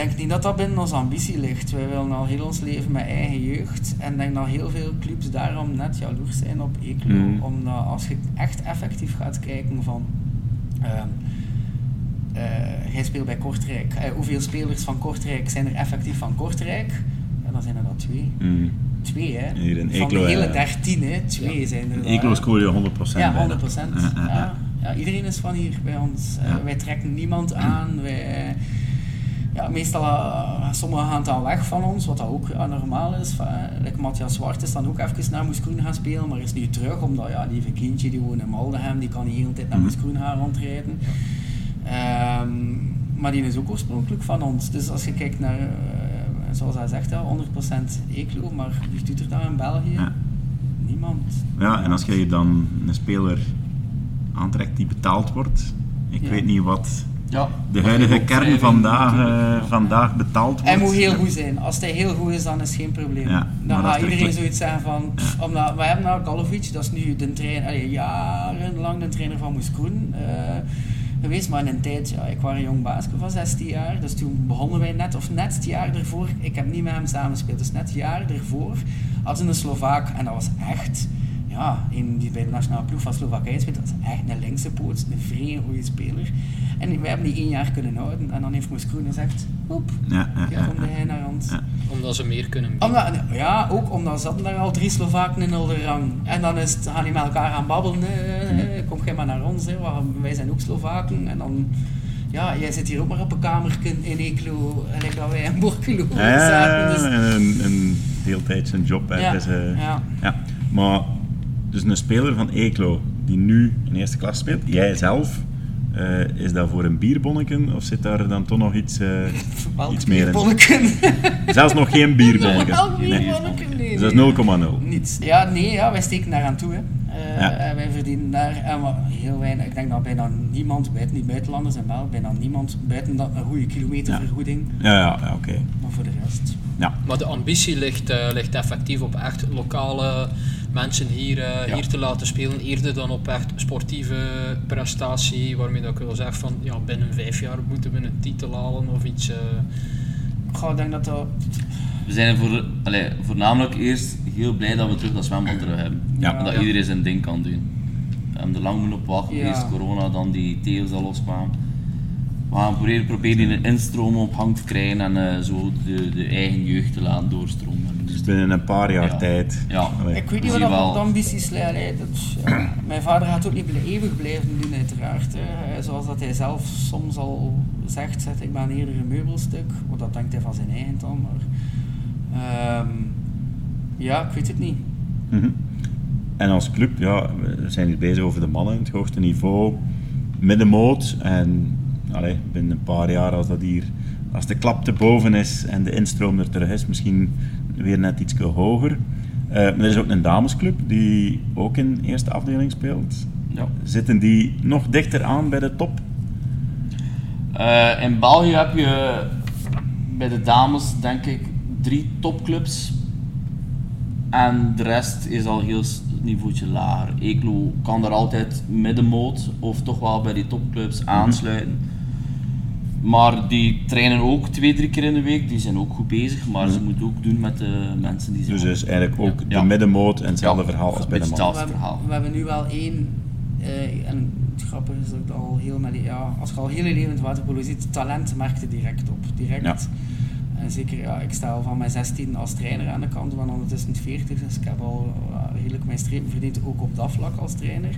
denk niet dat dat binnen onze ambitie ligt. Wij willen al heel ons leven met eigen jeugd. En ik denk dat heel veel clubs daarom net jaloers zijn op Eeklo. Mm. Omdat als je echt effectief gaat kijken van... Ehm, uh, hij speelt bij Kortrijk. Uh, hoeveel spelers van Kortrijk zijn er effectief van Kortrijk? En dan zijn er dat twee. Mm. Twee, hè? Hier in van de hele dertien, hè? Twee ja. zijn er. Eeklo scoor je 100% Ja, 100%. Ja. ja. ja, iedereen is van hier bij ons. Eh, Ja. Wij trekken niemand aan. Wij, ja, meestal uh, sommigen gaan dan weg van ons, wat dat ook normaal is. Uh, like Matthias Zwart is dan ook even naar Moeskroen gaan spelen, maar is nu terug, omdat ja, die kindje die woont in Maldegem, die kan niet de hele tijd naar Mhm. Moeskroen gaan rondrijden. Ehm, maar die is ook oorspronkelijk van ons. Dus als je kijkt naar, uh, zoals hij zegt, ja, 100% Eeklo, maar wie doet er dat in België? Ja. Niemand. Ja, en als je dan een speler aantrekt die betaald wordt, ik weet niet wat Ja, de huidige kern vandaag, eh, vandaag betaald wordt. Hij moet heel goed zijn. Als hij heel goed is, dan is het geen probleem. Ja, dan gaat als er iedereen zoiets zeggen van... pff, Omdat, we hebben nou Galovic, dat is nu de trainer, allee, jarenlang de trainer van Moeskroen eh geweest. Maar in een tijd, ja, ik was een jong baasje van 16 jaar. Dus toen begonnen wij net, of net het jaar ervoor, ik heb niet met hem samengespeeld. Dus net het jaar ervoor hadden ze een Slovaak. En dat was echt... Ja, een die bij de nationale ploeg van Slowakije speelt, dat is echt een linkse poot, een vrij goede speler. En we hebben die één jaar kunnen houden. En dan heeft Moeskroen gezegd, oep, Ja, ja, ja, ja, komt ja. hij naar ons. Ja. Omdat ze meer kunnen bieden. Omdat, ja, ook omdat zaten daar al drie Slovaken in de rang. En dan is het, gaan die met elkaar gaan babbelen. kom jij maar naar ons, hè, want wij zijn ook Slovaken. En dan, ja, jij zit hier ook maar op een kamertje in Eeklo, gelijk dat wij in Borculo Ja, zaten. Dus, een, een deeltijdse job. Hè. Ja, Dus, eh, ja. ja. Maar, dus een speler van Eeklo die nu in eerste klas speelt, jij zelf, eh, is dat voor een bierbonneken of zit daar dan toch nog iets, eh, welk iets meer in? bierbonneken? Zelfs nog geen bierbonneken. Nee. bierbonneken? Nee, Dus dat is 0,0. Niets. Ja, nee, ja, wij steken daar aan toe. Hè. Eh, Ja. En wij verdienen daar en wat, heel weinig. Ik denk dat bijna niemand, buiten die buitenlanders en wel, bijna niemand, buiten dat een goede kilometervergoeding. Ja, ja, ja oké. Maar voor de rest. Ja. Maar de ambitie ligt, eh, ligt effectief op echt lokale mensen hier, eh, Ja. hier te laten spelen, eerder dan op echt sportieve prestatie, waarmee dat ik wil zeggen van ja, binnen vijf jaar moeten we een titel halen of iets. eh. Goh, ik denk dat dat... We zijn voor, allee, voornamelijk eerst heel blij dat we terug dat zwembad terug hebben. Ja. En dat Ja. iedereen zijn ding kan doen. We hebben er lang moeten op wachten. Ja. Eerst corona, dan die Theo's al loskwamen. We gaan proberen, proberen een instroom op hang te krijgen en eh, zo de, de eigen jeugd te laten doorstromen. Dus Binnen een paar jaar Ja. tijd. Ja. Allee. Ik weet we niet wat dat de ambities leiden. Ja, mijn vader gaat ook niet eeuwig blijven doen, uiteraard. hè. Zoals dat hij zelf soms al zegt, zegt ik ben eerder een meubelstuk. Want dat denkt hij van zijn eigen dan. Maar, ehm, ja, ik weet het niet. Mhm. En als club, ja, we zijn hier bezig over de mannen, het hoogste niveau, middenmoot. En allee, binnen een paar jaar, als dat hier, als de klap te boven is en de instroom er terug is, misschien weer net iets hoger. Eh, maar er is ook een damesclub die ook in eerste afdeling speelt. Ja. Zitten die nog dichter aan bij de top? Eh, in België heb je bij de dames denk ik drie topclubs. En de rest is al heel niveautje lager. Eeklo kan er altijd middenmoot of toch wel bij die topclubs aansluiten. Maar die trainen ook twee, drie keer in de week. Die zijn ook goed bezig, maar ze moeten ook doen met de mensen die ze Dus is eigenlijk ook Ja. de middenmoot en hetzelfde Ja, verhaal als bij de mannen. We hetzelfde hebben, verhaal. we hebben nu wel één, eh, en het grappige is dat ik al heel met, ja, als je al heel je leven in het waterpolo ziet, talent merkte direct op. Direct. Ja. En zeker, ja, ik sta al van mijn 16 als trainer aan de kant, van ondertussen 40, dus ik heb al ja, redelijk mijn strepen verdiend, ook op dat vlak als trainer.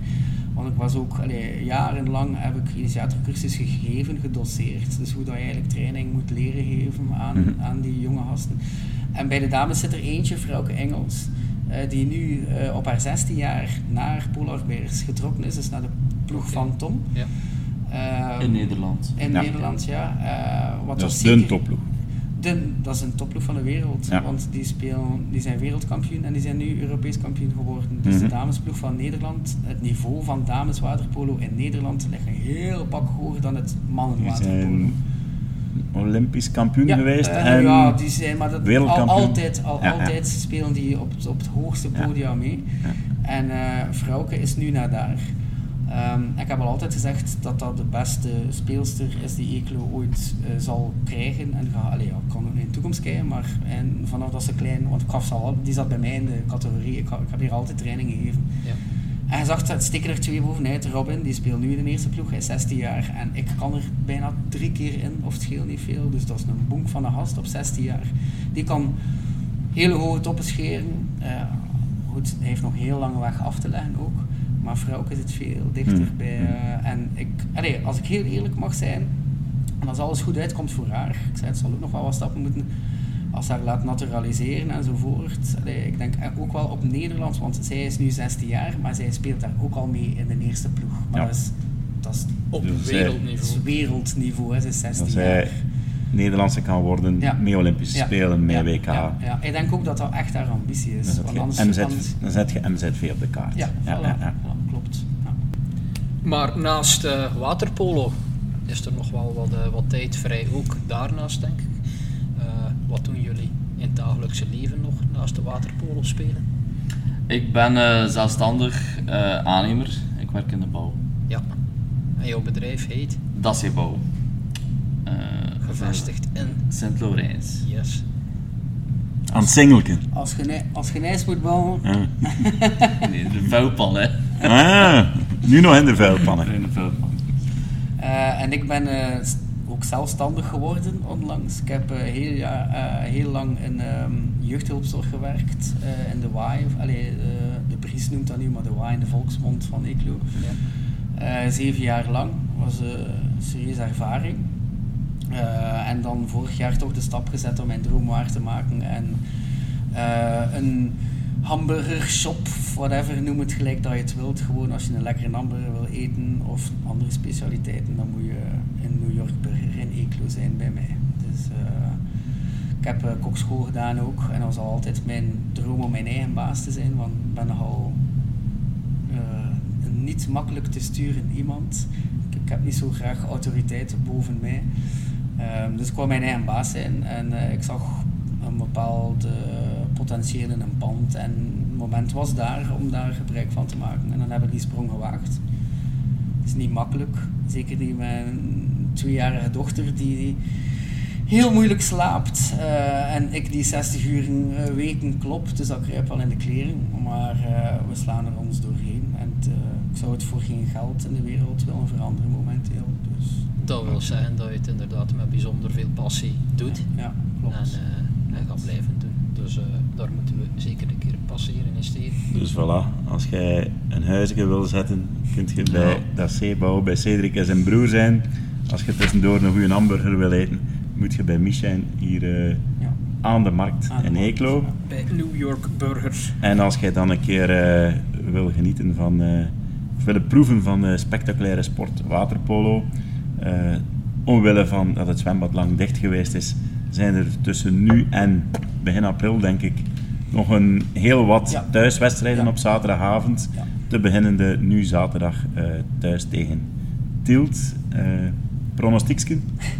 Want ik was ook, allee, jarenlang heb ik initiatorcursus gegeven, gedoseerd. Dus hoe dat je eigenlijk training moet leren geven aan, Mhm. aan die jonge gasten. En bij de dames zit er eentje, Frauke Engels, eh, die nu eh, op haar 16 jaar naar Polar Bears getrokken is, dus naar de ploeg van Tom. Ja. Ehm, in Nederland. In Ja. Nederland, ja. Eh, wat Dat was is de zeker- topploeg. De, dat is een topploeg van de wereld. Ja. Want die, spelen, die zijn wereldkampioen en die zijn nu Europees kampioen geworden. Dus Mhm. de damesploeg van Nederland, het niveau van dameswaterpolo in Nederland ligt een heel pak hoger dan het mannenwaterpolo. zijn Olympisch kampioen geweest. eh, en ja, die zijn, maar dat, al, altijd, al, Ja, ja. altijd spelen die op, op het hoogste podium mee. En Frauke is nu naar daar. Ehm, ik heb al altijd gezegd dat dat de beste speelster is die Eeklo ooit eh, zal krijgen. En ga, allee, ja, ik kan ook in de toekomst kijken, maar en vanaf dat ze klein, want ik gaf ze al, die zat bij mij in de categorie, ik, ik heb hier altijd training gegeven. Ja. En je zag, het steken er twee bovenuit. Robin, die speelt nu in de eerste ploeg, hij is 16 jaar. En ik kan er bijna drie keer in, of het scheelt niet veel. Dus dat is een bonk van een gast op 16 jaar. Die kan hele hoge toppen scheren. Eh, goed, hij heeft nog heel lange weg af te leggen ook. Maar Frauke zit veel dichter Hmm. bij. eh, en ik, allee, als ik heel eerlijk mag zijn, en als alles goed uitkomt voor haar, ik zei het zal ook nog wel wat stappen moeten, als ze haar laat naturaliseren enzovoort. Allee, ik denk ook wel op Nederlands, want zij is nu 16 jaar, maar zij speelt daar ook al mee in de eerste ploeg. Maar Ja. dat is, dat is, Op Dus dat is wereldniveau. wereldniveau, hè. ze is 16 Dat jaar. zij Nederlandse kan worden, Ja. mee Olympische Ja. Spelen, mee Ja, WK. Ja, ja. Ik denk ook dat dat echt haar ambitie is. Dan, zet want je anders, MZ, dan zet je MZV op de kaart. ja, ja, voilà, ja, ja. voilà, klopt. Ja. Maar naast eh, waterpolo is er nog wel wat, eh, wat tijd vrij, ook daarnaast denk ik. Eh, wat doen jullie in het dagelijkse leven nog naast de waterpolo spelen? Ik ben eh, zelfstandig eh, aannemer. Ik werk in de bouw. Ja. En jouw bedrijf heet Bouw. Eh, gevestigd in Sint-Laurijns. Yes. Aan het singelken. Als je, als je ijs moet bouwen, Ja. Nee, de vuilpan, hè. Ah, nu nog in de vuilpannen. In de vuilpan. Eh, en ik ben eh, ook zelfstandig geworden onlangs. Ik heb eh, heel, jaar, eh, heel lang in ehm, jeugdhulpzorg gewerkt, eh, in de WAI. Allee, eh, de Bries noemt dat nu, maar de WAI in de volksmond van Eeklo. Eh, zeven jaar lang. was een serieuze ervaring. Eh, en dan vorig jaar toch de stap gezet om mijn droom waar te maken. En eh, een hamburgershop, whatever, noem het gelijk dat je het wilt. Gewoon als je een lekkere hamburger wil eten of andere specialiteiten, dan moet je in New York Burger in Eeklo zijn bij mij. Dus eh, ik heb eh, kokschool gedaan ook. En dat was altijd mijn droom om mijn eigen baas te zijn. Want ik ben nogal eh, niet makkelijk te sturen iemand. Ik, ik heb niet zo graag autoriteit boven mij. Ehm, dus ik wou mijn eigen baas zijn en ik zag een bepaalde potentieel in een pand en het moment was daar om daar gebruik van te maken en dan heb ik die sprong gewaagd. Het is niet makkelijk, zeker niet met een tweejarige dochter die heel moeilijk slaapt eh, en ik die 60 uur eh, weken klopt, dus dat kruipt wel in de kleren, maar eh, we slaan er ons doorheen en ik zou het voor geen geld in de wereld willen veranderen momenteel. Dus Dat wil zeggen dat je het inderdaad met bijzonder veel passie doet ja, klopt. en, en gaat blijven. Dus eh, daar moeten we zeker een keer passeren in steden. Dus voilà, als jij een huisje wil zetten, kun je bij Ja. dat zeebouw bij Cedric en zijn broer zijn. Als je tussendoor een goede hamburger wil eten, moet je bij Michijn hier eh, ja. aan de markt Aan de in Eeklo. ja. Bij New York Burger. En als jij dan een keer eh, wil genieten van, eh, of willen proeven van de spectaculaire sport waterpolo, eh, omwille van dat het zwembad lang dicht geweest is, zijn er tussen nu en begin april, denk ik, nog een heel wat Ja. thuiswedstrijden Ja. op zaterdagavond. Ja. Te beginnende nu zaterdag eh, thuis tegen Tielt. Pronostieksen?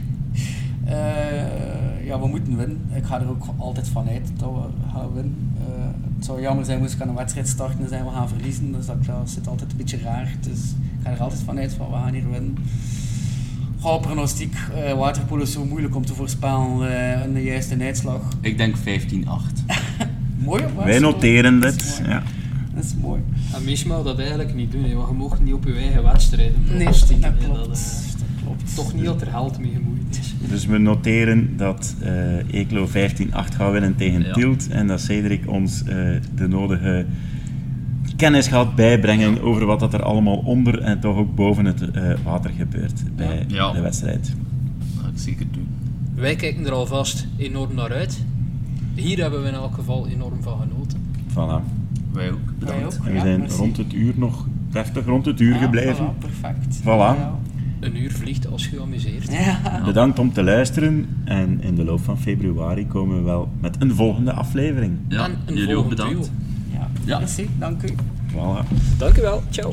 Eh, ja, we moeten winnen. Ik ga er ook altijd van uit dat we gaan winnen. Het zou jammer zijn moest ik aan een wedstrijd starten en zijn we gaan verliezen. Dus dat, dat zit altijd een beetje raar. Dus ik ga er altijd van uit van we gaan hier winnen. Goh, pronostiek. eh waterpolo is zo moeilijk om te voorspellen eh een juiste uitslag. Ik denk 15-8. Mooi op Wij noteren Dat dit. mooi. Ja. Dat is mooi. En mag dat eigenlijk niet doen, hè, want je mag niet op je eigen wedstrijden Nee, dat klopt. Dat, eh, Dat klopt. toch niet dat er geld mee gemoeid is. Dus we noteren dat eh Eeklo 15-8 gaat winnen tegen Ja. Tielt en dat Cedric ons eh, de nodige kennis gaat bijbrengen over wat dat er allemaal onder en toch ook boven het eh, water gebeurt bij Ja. de wedstrijd. Dat ik zeker doen. Wij kijken er alvast enorm naar uit. Hier hebben we in elk geval enorm van genoten. Voilà. Wij ook. Wij Bedankt. ook. En we zijn rond het uur nog deftig rond het uur Ja, gebleven. Voilà, perfect. Voilà. Ja. Een uur vliegt als je amuseert. Ja. Bedankt om te luisteren en in de loop van februari komen we wel met een volgende aflevering. Ja, en een jullie ook bedankt. duo. Ja. Merci, dank u. Voilà. Dank u wel. Ciao.